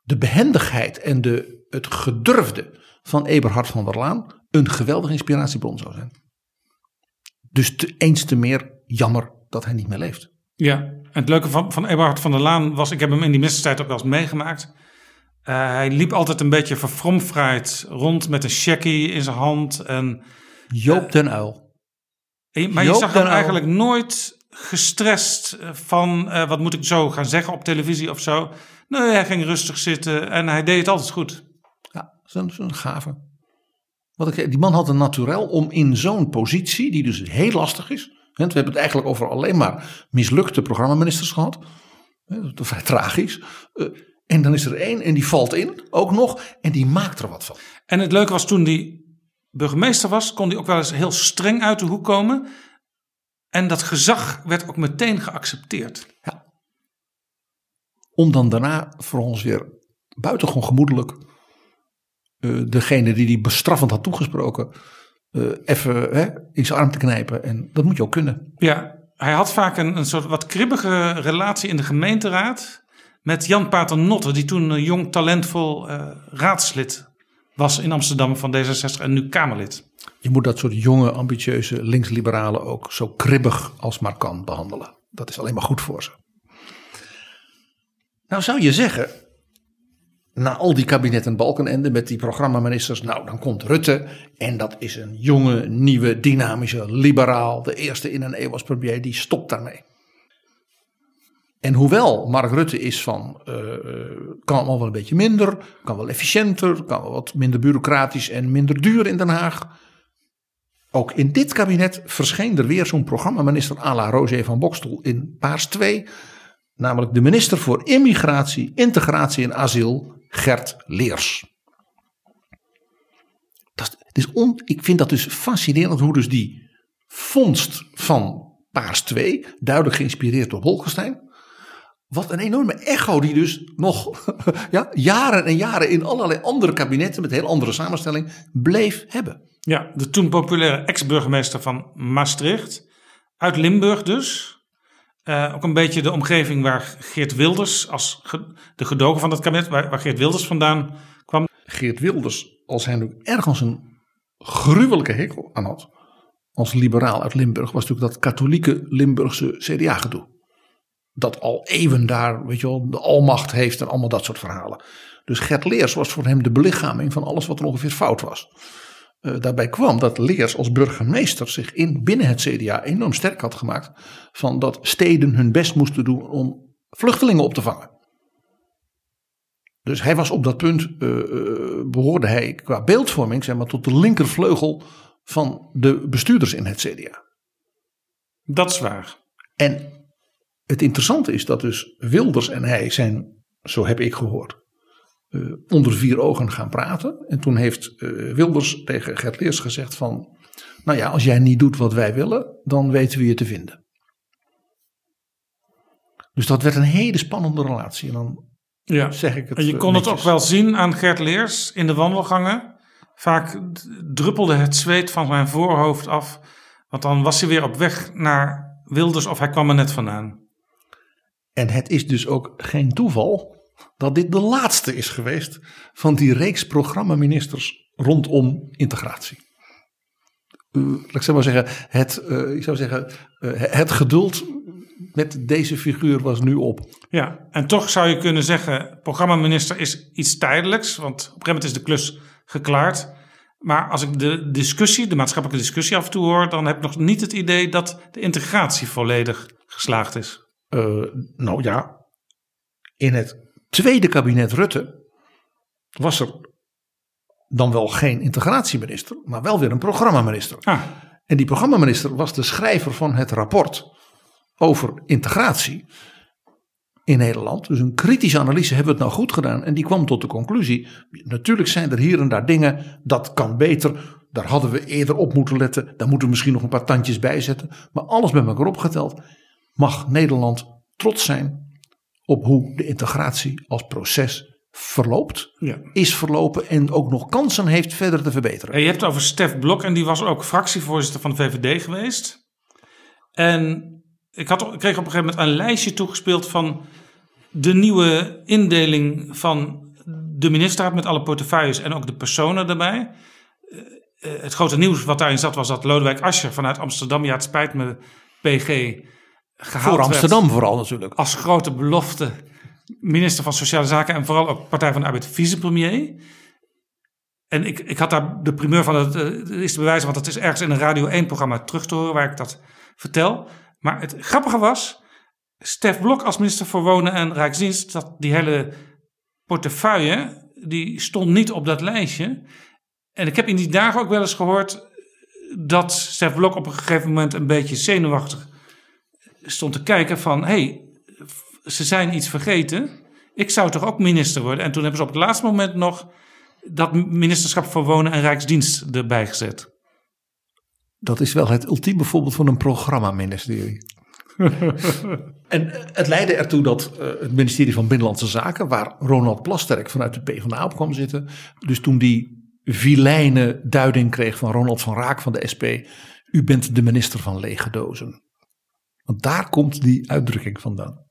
de behendigheid en de, het gedurfde van Eberhard van der Laan. Een geweldige inspiratiebron zou zijn. Dus te, eens te meer jammer dat hij niet meer leeft. Ja, het leuke van, van Eberhard van der Laan was, ik heb hem in die ministerstijd ook wel eens meegemaakt. Eh, hij liep altijd een beetje verfromfraaid rond met een checkie in zijn hand. En, Joop den Uil. en je- maar je zag hem den eigenlijk nooit gestrest eh, van eh, wat moet ik zo gaan zeggen op televisie of zo. Nee, hij ging rustig zitten en hij deed het altijd goed. Ja, zo'n zo'n gave. Wat ik, zei, die man had een naturel om in zo'n positie, die dus heel lastig is. We hebben het eigenlijk over alleen maar mislukte programmaministers gehad. is vrij tragisch. eh, En dan is er één en die valt in, ook nog. En die maakt er wat van. En het leuke was toen hij burgemeester was, kon hij ook wel eens heel streng uit de hoek komen. En dat gezag werd ook meteen geaccepteerd. Om dan daarna voor ons weer buitengewoon gemoedelijk. eh, degene die die bestraffend had toegesproken. Eh, even hè, in zijn arm te knijpen. En dat moet je ook kunnen. Ja, hij had vaak een, een soort wat kribbige relatie in de gemeenteraad met Jan Paternotte, die toen een jong talentvol eh, raadslid was in Amsterdam van D66 en nu Kamerlid. Je moet dat soort jonge, ambitieuze linksliberalen ook zo kribbig als maar kan behandelen. Dat is alleen maar goed voor ze. Nou zou je zeggen, na al die kabinetten Balkenende met die programmaministers, nou dan komt Rutte en dat is een jonge, nieuwe, dynamische liberaal, de eerste in een eeuw als premier, die stopt daarmee. En hoewel Mark Rutte is van, eh, kan allemaal wel een beetje minder, kan wel efficiënter, kan wel wat minder bureaucratisch en minder duur in Den Haag. Ook in dit kabinet verscheen er weer zo'n programmaminister à la Roger van Bokstel in Paars 2. Namelijk de minister voor Immigratie, Integratie en Asiel, Gert Leers. Dat is, on, ik vind dat dus fascinerend hoe dus die vondst van Paars 2, duidelijk geïnspireerd door Bolkestein. Wat een enorme echo die dus nog ja, jaren en jaren in allerlei andere kabinetten met heel andere samenstelling bleef hebben. Ja, de toen populaire ex-burgemeester van Maastricht, uit Limburg dus. Eh, ook een beetje de omgeving waar Geert Wilders, als de gedogen van dat kabinet, waar, waar Geert Wilders vandaan kwam. Geert Wilders, als hij nu ergens een gruwelijke hekel aan had, als liberaal uit Limburg, was natuurlijk dat katholieke Limburgse CDA-gedoe. Dat al eeuwen daar, weet je wel, de almacht heeft en allemaal dat soort verhalen. Dus Gert Leers was voor hem de belichaming van alles wat er ongeveer fout was. Eh, daarbij kwam dat Leers als burgemeester zich in, binnen het CDA enorm sterk had gemaakt. van dat steden hun best moesten doen om vluchtelingen op te vangen. Dus hij was op dat punt, eh, eh, behoorde hij qua beeldvorming zeg maar, tot de linkervleugel van de bestuurders in het CDA. Dat is waar. En het interessante is dat dus Wilders en hij zijn, zo heb ik gehoord, eh, onder vier ogen gaan praten. En toen heeft eh, Wilders tegen Gert Leers gezegd van, nou ja, als jij niet doet wat wij willen, dan weten we je te vinden. Dus dat werd een hele spannende relatie. En dan Ja. zeg ik het En je eh, kon het ook wel zien aan Gert Leers in de wandelgangen. Vaak druppelde het zweet van zijn voorhoofd af. Want dan was hij weer op weg naar Wilders of hij kwam er net vandaan. En het is dus ook geen toeval dat dit de laatste is geweest van die reeks programmaministers rondom integratie. Laat ik zo maar zeggen, het, eh, ik zou zeggen, eh, het geduld met deze figuur was nu op. Ja, en toch zou je kunnen zeggen, programmaminister is iets tijdelijks. Want op een gegeven moment is de klus geklaard. Maar als ik de discussie, de maatschappelijke discussie af en toe hoor, dan heb ik nog niet het idee dat de integratie volledig geslaagd is. Nou ja, in het tweede kabinet Rutte was er dan wel geen integratieminister, maar wel weer een programmaminister. Ah. En die programmaminister was de schrijver van het rapport over integratie in Nederland. Dus een kritische analyse hebben we het nou goed gedaan. En die kwam tot de conclusie: natuurlijk zijn er hier en daar dingen dat kan beter. Daar hadden we eerder op moeten letten. Daar moeten we misschien nog een paar tandjes bij zetten. Maar alles bij elkaar opgeteld mag Nederland trots zijn op hoe de integratie als proces verloopt, Ja. is verlopen en ook nog kansen heeft verder te verbeteren. En je hebt het over Stef Blok en die was ook fractievoorzitter van de VVD geweest. En ik, had, ik kreeg op een gegeven moment een lijstje toegespeeld van de nieuwe indeling van de ministerraad met alle portefeuilles en ook de personen daarbij. Eh, eh, het grote nieuws wat daarin zat was dat Lodewijk Asscher vanuit Amsterdam, ja het spijt me PG, gehaald Voor Amsterdam werd vooral natuurlijk. als grote belofte minister van Sociale Zaken en vooral ook Partij van de Arbeid vicepremier. En ik, ik had daar de primeur van, het eh, is te bewijzen, want het is ergens in een Radio 1-programma terug te horen waar ik dat vertel. Maar het grappige was, Stef Blok als minister voor Wonen en Rijksdienst, dat die hele portefeuille, die stond niet op dat lijstje. En ik heb in die dagen ook wel eens gehoord dat Stef Blok op een gegeven moment een beetje zenuwachtig stond te kijken van, hey, ze zijn iets vergeten. Ik zou toch ook minister worden? En toen hebben ze op het laatste moment nog dat ministerschap voor Wonen en Rijksdienst erbij gezet. Dat is wel het ultieme voorbeeld van een programmaministerie. en eh, het leidde ertoe dat eh, het ministerie van Binnenlandse Zaken, waar Ronald Plasterk vanuit de PvdA op kwam zitten, dus toen die vilijne duiding kreeg van Ronald van Raak van de SP, u bent de minister van lege dozen. Want daar komt die uitdrukking vandaan.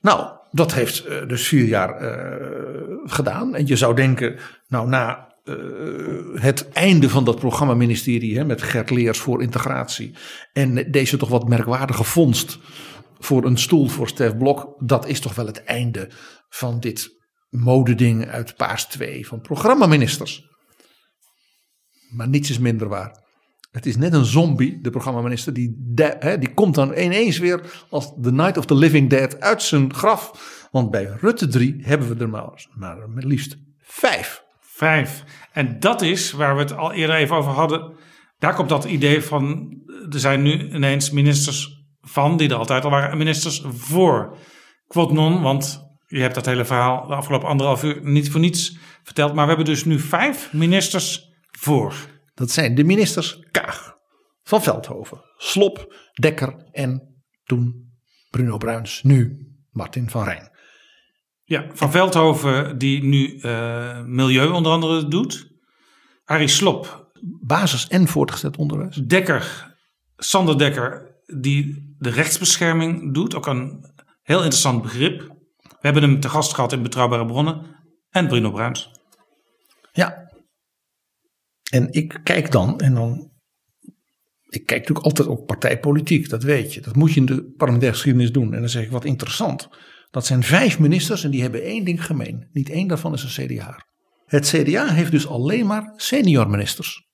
Nou, dat heeft eh, dus vier jaar eh, gedaan. En je zou denken, nou na eh, het einde van dat programmaministerie hè, met Gert Leers voor integratie. En deze toch wat merkwaardige vondst voor een stoel voor Stef Blok. Dat is toch wel het einde van dit modeding uit Paars 2 van programmaministers. Maar niets is minder waar. Het is net een zombie, de programmaminister, die, hè, die komt dan ineens weer als The Night of the Living Dead uit zijn graf. Want bij Rutte 3 hebben we er maar, maar liefst vijf. Vijf. En dat is waar we het al eerder even over hadden. Daar komt dat idee van. Er zijn nu ineens ministers van, die er altijd al waren, en ministers voor. Quote non, want je hebt dat hele verhaal de afgelopen anderhalf uur niet voor niets verteld. Maar we hebben dus nu vijf ministers voor. Dat zijn de ministers Kaag, Van Veldhoven, Slop, Dekker en toen Bruno Bruins, nu Martin van Rijn. Ja, Van Veldhoven, die nu eh, milieu onder andere doet. Arie Slop, Basis- en voortgezet onderwijs. Dekker, Sander Dekker, die de rechtsbescherming doet. Ook een heel interessant begrip. We hebben hem te gast gehad in Betrouwbare Bronnen. En Bruno Bruins. Ja. En ik kijk dan en dan. Ik kijk natuurlijk altijd op partijpolitiek, dat weet je. Dat moet je in de parlementaire geschiedenis doen. En dan zeg ik wat interessant. Dat zijn vijf ministers en die hebben één ding gemeen. Niet één daarvan is een CDA. Het CDA heeft dus alleen maar senior ministers.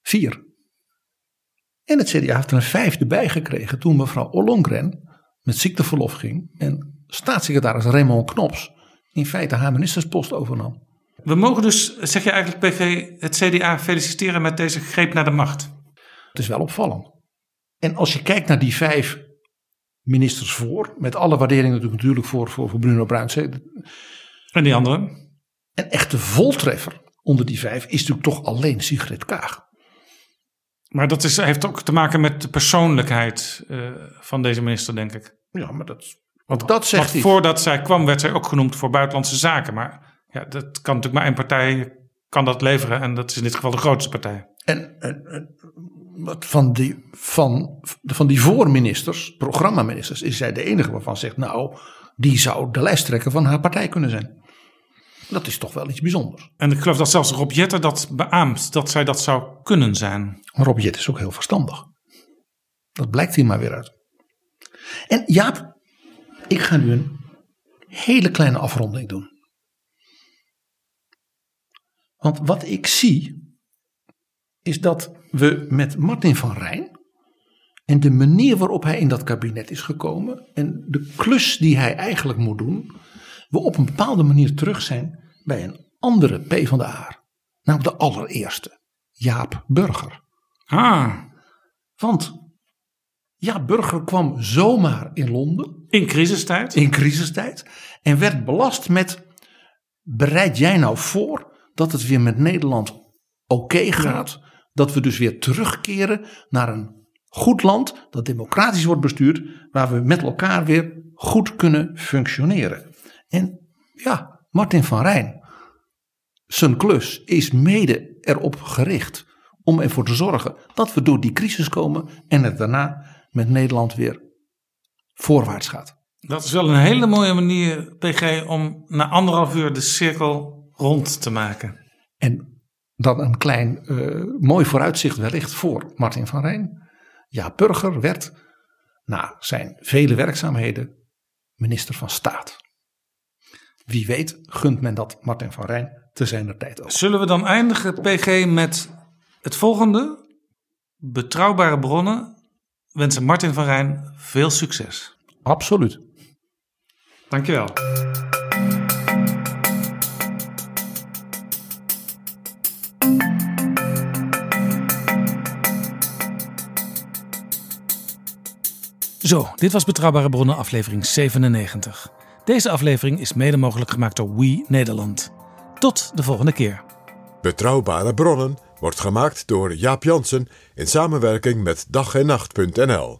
Vier. En het CDA heeft er een vijfde bij gekregen toen mevrouw Ollongren met ziekteverlof ging. En staatssecretaris Raymond Knops in feite haar ministerspost overnam. We mogen dus, zeg je eigenlijk PV, het CDA feliciteren met deze greep naar de macht. Het is wel opvallend. En als je kijkt naar die vijf ministers voor, met alle waardering natuurlijk, voor, voor, voor Bruno Bruins. hè. En die andere? Een echte voltreffer onder die vijf is natuurlijk toch alleen Sigrid Kaag. Maar dat is, heeft ook te maken met de persoonlijkheid eh, van deze minister, denk ik. Ja, maar dat, want dat zegt Want hij. voordat zij kwam, werd zij ook genoemd voor buitenlandse zaken. Maar ja, dat kan natuurlijk maar één partij kan dat leveren. En dat is in dit geval de grootste partij. En, en, en wat van, die, van, van die voorministers, programmaministers, is zij de enige waarvan zegt, nou, die zou de lijsttrekker van haar partij kunnen zijn. Dat is toch wel iets bijzonders. En ik geloof dat zelfs Rob Jetten dat beaamt, dat zij dat zou kunnen zijn. Rob Jet is ook heel verstandig. Dat blijkt hier maar weer uit. En Jaap, ik ga nu een hele kleine afronding doen. Want wat ik zie, is dat we met Martin van Rijn en de manier waarop hij in dat kabinet is gekomen en de klus die hij eigenlijk moet doen, we op een bepaalde manier terug zijn bij een andere P van de A. Namelijk de allereerste. Jaap Burger. Ah. Want Jaap Burger kwam zomaar in Londen. In crisistijd. In crisistijd. En werd belast met, bereid jij nou voor dat het weer met Nederland oké gaat? Dat we dus weer terugkeren naar een goed land dat democratisch wordt bestuurd, waar we met elkaar weer goed kunnen functioneren. En ja, Martin van Rijn, zijn klus is mede erop gericht om ervoor te zorgen dat we door die crisis komen en het daarna met Nederland weer voorwaarts gaat. Dat is wel een hele mooie manier, PG, om na anderhalf uur de cirkel rond te maken. En dan een klein uh, mooi vooruitzicht wellicht voor Martin van Rijn. Ja, Burger werd na zijn vele werkzaamheden minister van Staat. Wie weet gunt men dat Martin van Rijn te zijner tijd ook. Zullen we dan eindigen, PG, met het volgende? Betrouwbare bronnen wensen Martin van Rijn veel succes. Absoluut. Dankjewel. Zo, dit was Betrouwbare Bronnen aflevering 97. Deze aflevering is mede mogelijk gemaakt door We Nederland. Tot de volgende keer. Betrouwbare Bronnen wordt gemaakt door Jaap Jansen in samenwerking met dag en nacht.nl.